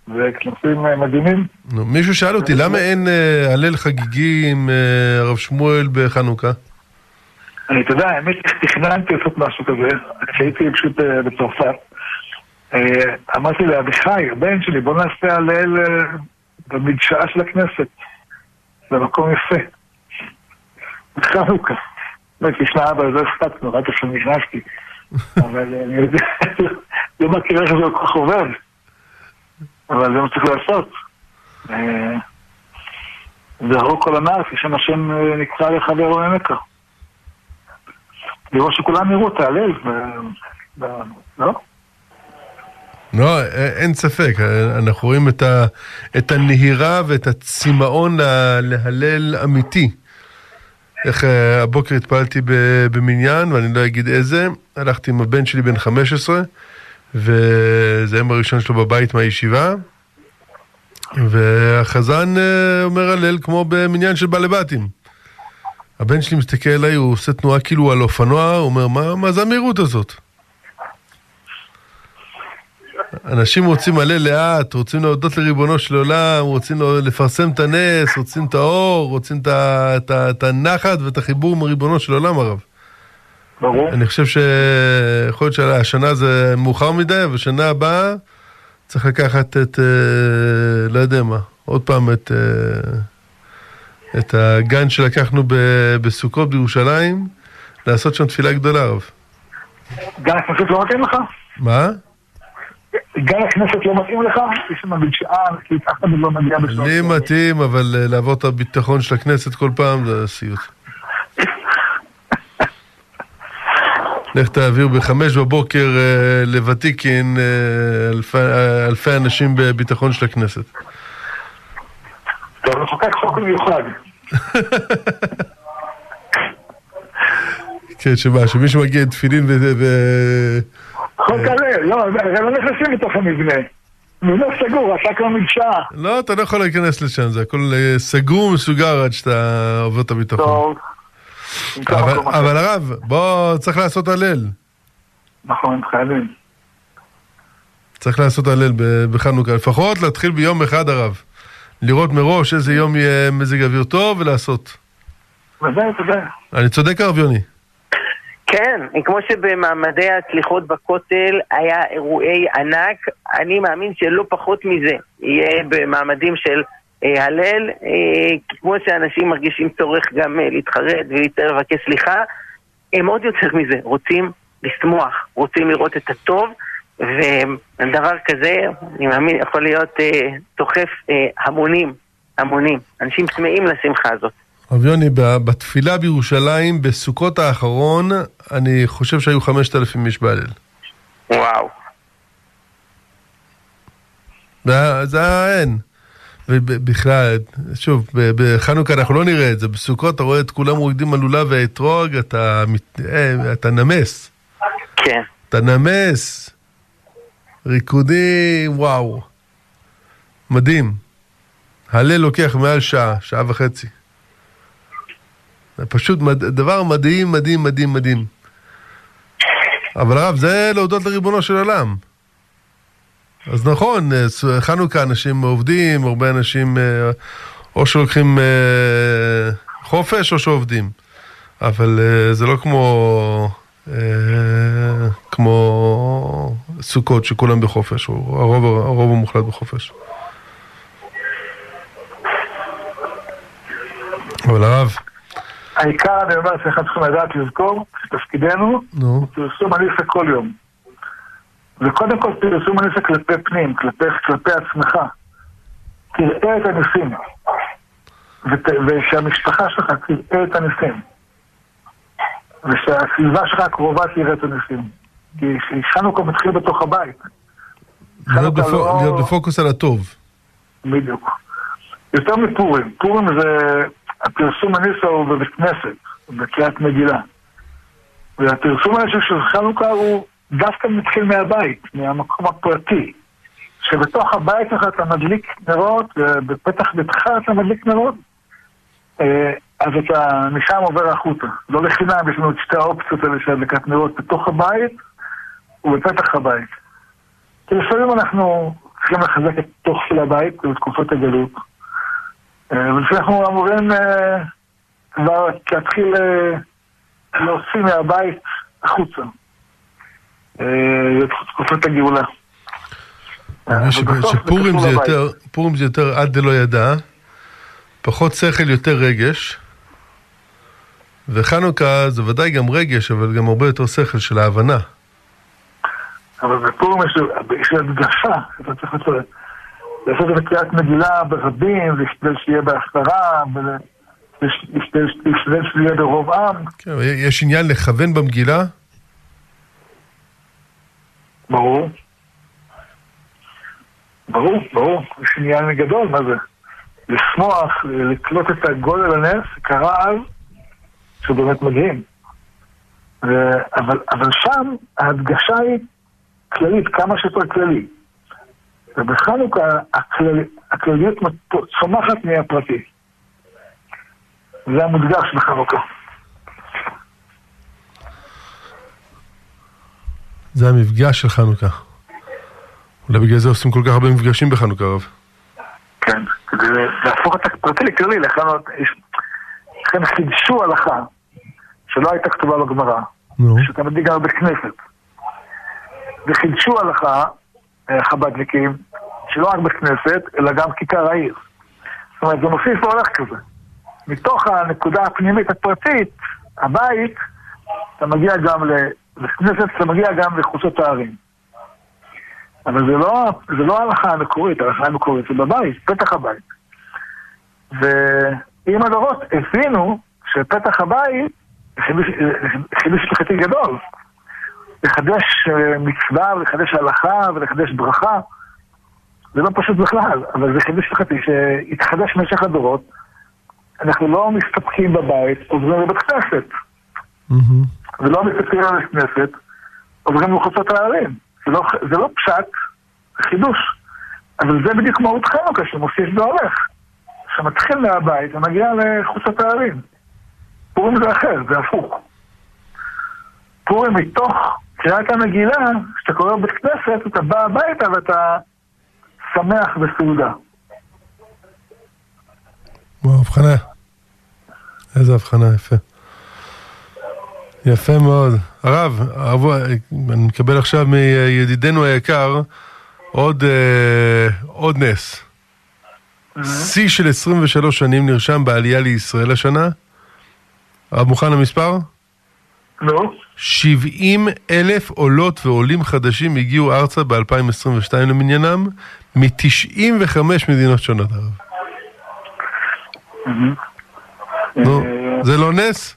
וכנסים אה, מדהימים. נו, מישהו שאל אותי, למה אין אה, הלל חגיגי עם אה, הרב שמואל בחנוכה? אני, אתה יודע, האמת שתכננתי לעשות משהו כזה, כשהייתי פשוט אה, בצרפת. אה, אמרתי לאביחי, הבן שלי, בוא נעשה הלל אה, במדשאה של הכנסת. זה מקום יפה. בחנוכה. באמת, תשמע, אבא, לא הספקנו, רק עכשיו נכנסתי. אבל אני יודע, לא מכיר איך זה כל כך עובד. אבל זה מה שצריך לעשות. אה, זהרו כל הנער, כשם השם אה, נקרא לחבר עמקה. לראות שכולם יראו את ההלל, לא? לא, אין ספק, אה, אנחנו רואים את, ה, את הנהירה ואת הצמאון לה- להלל אמיתי. איך אה, הבוקר התפללתי ב- במניין, ואני לא אגיד איזה, הלכתי עם הבן שלי בן 15, וזה היום הראשון שלו בבית מהישיבה, והחזן אה, אומר הלל כמו במניין של בעלי בתים. הבן שלי מסתכל עליי, הוא עושה תנועה כאילו על אופנוע, הוא אומר, מה, מה זה המהירות הזאת? אנשים רוצים מלא לאט, רוצים להודות לריבונו של עולם, רוצים לפרסם את הנס, רוצים את האור, רוצים את הנחת ואת החיבור עם ריבונו של עולם הרב. ברור. אני חושב שיכול להיות שהשנה זה מאוחר מדי, אבל שנה הבאה צריך לקחת את, אה, לא יודע מה, עוד פעם את, אה, את הגן שלקחנו ב- בסוכות בירושלים, לעשות שם תפילה גדולה הרב. גן הכנסת לא מתאים לך? מה? גן הכנסת לא מתאים לך? יש שם מדשאה, כי אף אחד לא מגיע בשעות. לי מתאים, אבל אה, לעבור את הביטחון של הכנסת כל פעם זה סיוט. לך תעביר בחמש בבוקר אה, לוותיקין אה, אלפי, אנשים בביטחון של הכנסת. טוב, נחוקק חוק מיוחד. כן, שמה, שמישהו מגיע עם תפילין חוק הלל, לא, הם לא נכנסים לתוך המבנה. מבנה סגור, אתה כבר מדשאה. לא, אתה לא יכול להיכנס לשם, זה הכל אה, סגור ומסוגר עד שאתה עובר את הביטחון. טוב. אבל, הרב, בוא, צריך לעשות הלל. נכון, חייבים. צריך לעשות הלל בחנוכה, לפחות להתחיל ביום אחד הרב. לראות מראש איזה יום יהיה מזג אוויר טוב ולעשות. ודאי, ודאי. אני צודק הרב יוני? כן, כמו שבמעמדי הסליחות בכותל היה אירועי ענק, אני מאמין שלא פחות מזה יהיה במעמדים של אה, הלל, אה, כמו שאנשים מרגישים צורך גם אה, להתחרט ולבקש סליחה, הם עוד יותר מזה, רוצים לשמוח, רוצים לראות את הטוב, ודבר כזה, אני מאמין, יכול להיות אה, דוחף אה, המונים, המונים. אנשים צמאים לשמחה הזאת. הרב יוני, בתפילה בירושלים, בסוכות האחרון, אני חושב שהיו 5,000 איש בהלל. וואו. זה היה אין. ובכלל, שוב, בחנוכה אנחנו לא נראה את זה, בסוכות אתה רואה את כולם מורידים על לולב ואתרוג, אתה, אה, אתה נמס. כן. אתה נמס. ריקודים, וואו. מדהים. הלל לוקח מעל שעה, שעה וחצי. פשוט מד... דבר מדהים, מדהים, מדהים, מדהים. אבל הרב, זה להודות לריבונו של עולם. אז נכון, אה, חנוכה אנשים עובדים, הרבה אנשים אה, או שלוקחים אה, חופש או שעובדים. אבל זה לא כמו, כמו סוכות שכולם בחופש, הרוב, הרוב המוחלט בחופש. אבל הרב, העיקר, אני אומר, שאנחנו צריכים לדעת לזכור, שתפקידנו נו, הוא פרסום הניסה כל יום. וקודם כל פרסום הניסה כלפי פנים, כלפי, כלפי עצמך. תראה את הניסים. ות, ושהמשפחה שלך תראה את הניסים. ושהסביבה שלך הקרובה תראה את הניסים. כי חנוכה מתחיל בתוך הבית. להיות בפו- לא- להיות בפוקוס על הטוב. בדיוק. יותר מפורים. פורים זה, הפרסום הניסה הוא בבית כנסת, בקריאת מגילה. והפרסום הניסה של חנוכה הוא דווקא מתחיל מהבית, מהמקום הפרטי. שבתוך הבית שלך אתה מדליק נרות, ובפתח ביתך אתה מדליק נרות, אה, אז אתה משם עובר החוצה. לא לחינם, יש לנו את שתי האופציות האלה של הדלקת נרות בתוך הבית ובפתח הבית. כי לפעמים אנחנו צריכים לחזק את תוך של הבית בתקופות הגלות. אה, ולפעמים אנחנו אמורים אה, כבר להתחיל אה, להוציא מהבית החוצה. אה, לתקופת הגאולה. שפורים זה. יותר, פורים זה יותר עד דלא ידע, פחות שכל, יותר רגש. וחנוכה זה ודאי גם רגש, אבל גם הרבה יותר שכל של ההבנה. אבל בפורים יש יש הדגשה, אתה צריך לעשות לעשות את קריאת מגילה ברבים, להשתדל שיהיה בהפטרה, ולהשתדל שיהיה ברוב עם, כן, יש עניין לכוון במגילה, ברור. ברור, ברור, יש עניין גדול, מה זה? לשמוח, לקלוט את הגודל הנס, קרה אז, שהוא באמת מדהים. אבל, אבל שם ההדגשה היא כללית, כמה שיותר כללי. ובחנוכה הכלל, הכלליות צומחת מהפרטי. זה המודגש בחנוכה. זה המפגש של חנוכה. אולי בגלל זה עושים כל כך הרבה מפגשים בחנוכה, רב. כן, כדי להפוך את הפרטי לכללי, לכן חידשו הלכה שלא הייתה כתובה בגמרא, שאתה מדליק גם בבית כנסת. וחידשו הלכה, אה, חב"דניקים, שלא רק בית כנסת, אלא גם כיכר העיר. זאת אומרת, זה מוסיף והולך כזה. מתוך הנקודה הפנימית הפרטית, הבית, אתה מגיע גם לבית כנסת, אתה מגיע גם לחוצות הערים. אבל זה לא, זה לא ההלכה המקורית, ההלכה המקורית זה בבית, פתח הבית. ועם הדורות הבינו שפתח הבית חידוש הלכתי גדול. לחדש אה, מצווה, ולחדש הלכה, ולחדש ברכה. זה לא פשוט בכלל, אבל זה חידוש הלכתי שהתחדש במשך הדורות. אנחנו לא מסתפקים בבית, עוברים לבית כנסת. מהמם. ולא מסתכלים על הכנסת, עוברים לחוצות הערים. זה לא, זה לא פשט, זה חידוש. אבל זה בדיוק מהות חנוכה, שמוסיף והולך. שמתחיל מהבית ומגיע לחוצות הערים. פורים זה אחר, זה הפוך. פורים מתוך קריאת המגילה, כשאתה קורא בבית כנסת, אתה בא הביתה ואתה שמח בסעודה. וואו, הבחנה. איזה הבחנה, יפה. יפה מאוד. הרב, הרב, אני מקבל עכשיו מידידנו היקר עוד, אה, עוד נס. שיא של 23 שנים נרשם בעלייה לישראל השנה. הרב מוכן למספר? נו, 70 אלף עולות ועולים חדשים הגיעו ארצה ב-2022 למניינם, מ-95 מדינות שונות, הרב. נו, אה, זה לא נס?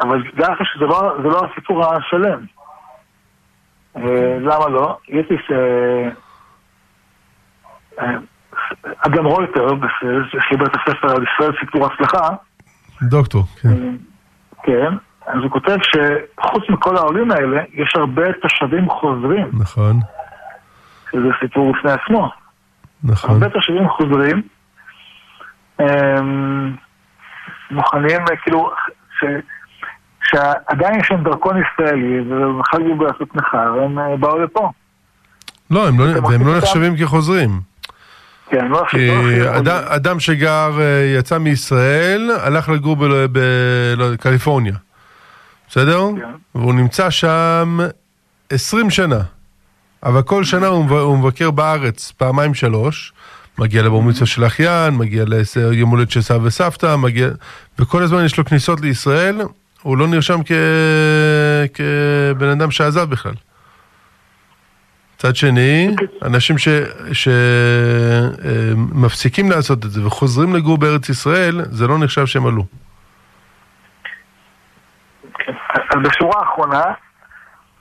אבל דע לך שזה לא, זה לא הסיפור השלם. אה, למה לא? יש לי ש... אה, אדם רויטר, שחיבר את הספר על ישראל סיפור הצלחה, דוקטור, כן. כן, אז הוא כותב שחוץ מכל העולים האלה, יש הרבה תושבים חוזרים, נכון, שזה סיפור בפני עצמו. נכון. הרבה תושבים חוזרים, אמ, מוכנים, אה, כאילו, ש, שעדיין יש להם דרכון ישראלי, ובכלל יהיו לעשות מחר, הם באו לפה. לא, הם לא, והם לא נחשבים כחוזרים. כן, לא אדם, שגר, אה, יצא מישראל, הלך לגור בקליפורניה, בסדר? כן. והוא נמצא שם 20 שנה, אבל כל שנה הוא מב- הוא מבקר בארץ פעמיים שלוש, מגיע לבר מצווה של אחיין, מגיע ליום הולדת של סבא וסבתא, מגיע... וכל הזמן יש לו כניסות לישראל, הוא לא נרשם כ... כבן אדם שעזב בכלל. מצד שני, אנשים שמפסיקים ש... לעשות את זה וחוזרים לגור בארץ ישראל, זה לא נחשב שהם עלו. אז בשורה האחרונה,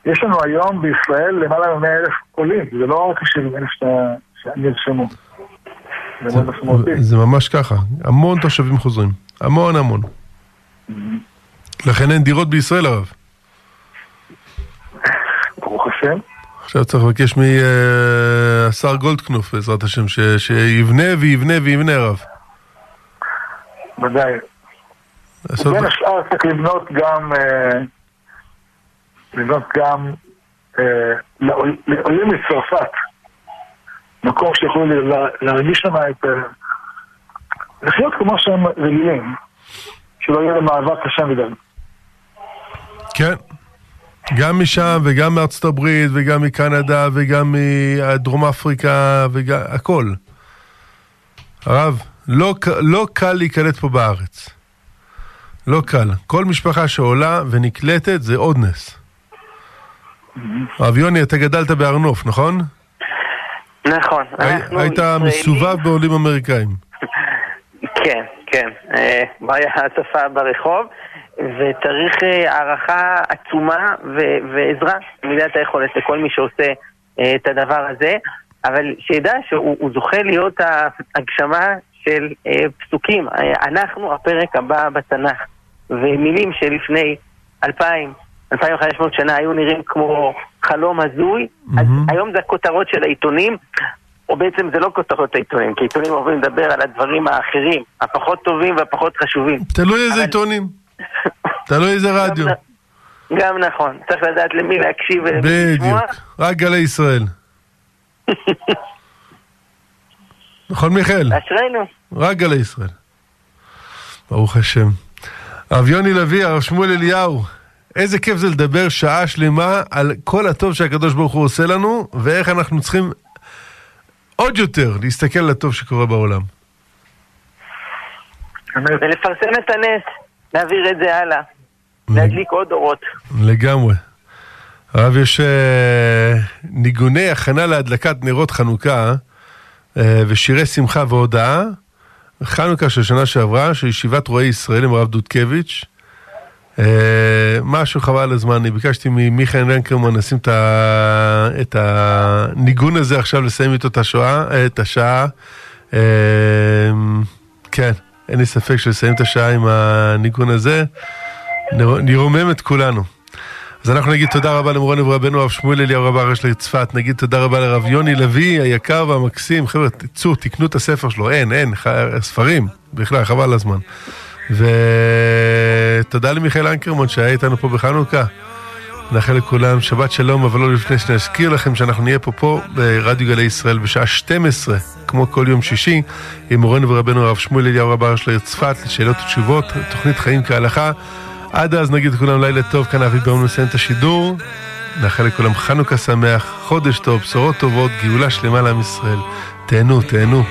יש לנו היום בישראל למעלה מ-100 אלף עולים, זה לא רק 70 אלף שנרשמו. זה, זה ממש ככה, המון תושבים חוזרים, המון המון. Mm-hmm. לכן אין דירות בישראל הרב. ברוך השם. עכשיו צריך לבקש מהשר גולדקנופ, בעזרת השם, ש, שיבנה ויבנה ויבנה הרב. ודאי. ובין השאר צריך לבנות גם, אה, לבנות גם אה, לעולים מצרפת. מקום שיכולו להרגיש שם את... אה, לחיות כמו שהם רגילים, שלא יהיה להם מאבק קשה מדי. כן. גם משם וגם מארצות הברית וגם מקנדה וגם מדרום אפריקה וגם הכל. הרב, לא, לא קל להיקלט פה בארץ. לא קל. כל משפחה שעולה ונקלטת זה עוד נס. הרב יוני, אתה גדלת בהר נוף, נכון? נכון. היית מסובב בעולים אמריקאים. כן, כן. אה, בעיה הצפה ברחוב, וצריך אה, הערכה עצומה ועזרה מידת היכולת לכל מי שעושה אה, את הדבר הזה, אבל שידע שהוא זוכה להיות ההגשמה של פסוקים. אנחנו הפרק הבא בתנ"ך, ומילים שלפני אלפיים 2,500 שנה היו נראים כמו חלום הזוי, mm-hmm. אז היום זה הכותרות של העיתונים, או בעצם זה לא כותרות העיתונים, כי עיתונים אוהבים לדבר על הדברים האחרים, הפחות טובים והפחות חשובים. תלוי איזה אבל... עיתונים, תלוי איזה רדיו. גם נכון, צריך לדעת למי להקשיב ולמי לשמוע. בדיוק, רק גלי ישראל. נכון מיכאל? אשרינו. רק גלי ישראל. ברוך השם. הרב יוני לביא, הרב שמואל אליהו. איזה כיף זה לדבר שעה שלמה על כל הטוב שהקדוש ברוך הוא עושה לנו, ואיך אנחנו צריכים עוד יותר להסתכל על הטוב שקורה בעולם. ולפרסם את הנס, להעביר את זה הלאה, להדליק עוד אורות. לגמרי. הרב, יש uh, ניגוני הכנה להדלקת נרות חנוכה uh, ושירי שמחה והודאה. חנוכה של שנה שעברה, של ישיבת רועי ישראל עם הרב דודקביץ'. אה, משהו חבל על הזמן, אני ביקשתי ממיכאל רנקרמן לשים את הניגון הזה עכשיו, לסיים איתו את השואה, את השעה. אה, כן, אין לי ספק שלסיים את השעה עם הניגון הזה, נרומם את כולנו. אז אנחנו נגיד תודה רבה למורנו ורבנו הרב שמואל אליהו רב הראש לצפת, נגיד תודה רבה לרב יוני לוי היקר והמקסים, חבר'ה, תצאו, תקנו את הספר שלו, אין, אין, ספרים, בכלל, חבל על הזמן. ותודה למיכאל אנקרמון שהיה איתנו פה בחנוכה. נאחל לכולם שבת שלום, אבל לא לפני שנזכיר לכם שאנחנו נהיה פה פה ברדיו גלי ישראל בשעה 12, כמו כל יום שישי, עם מורנו ורבנו הרב שמואל אליהו רבה של העיר צפת, לשאלות ותשובות, תוכנית חיים כהלכה. עד אז נגיד לכולם לילה טוב, כאן אבי ברמן מסיים את השידור. נאחל לכולם חנוכה שמח, חודש טוב, בשורות טובות, גאולה שלמה לעם ישראל. תהנו, תהנו.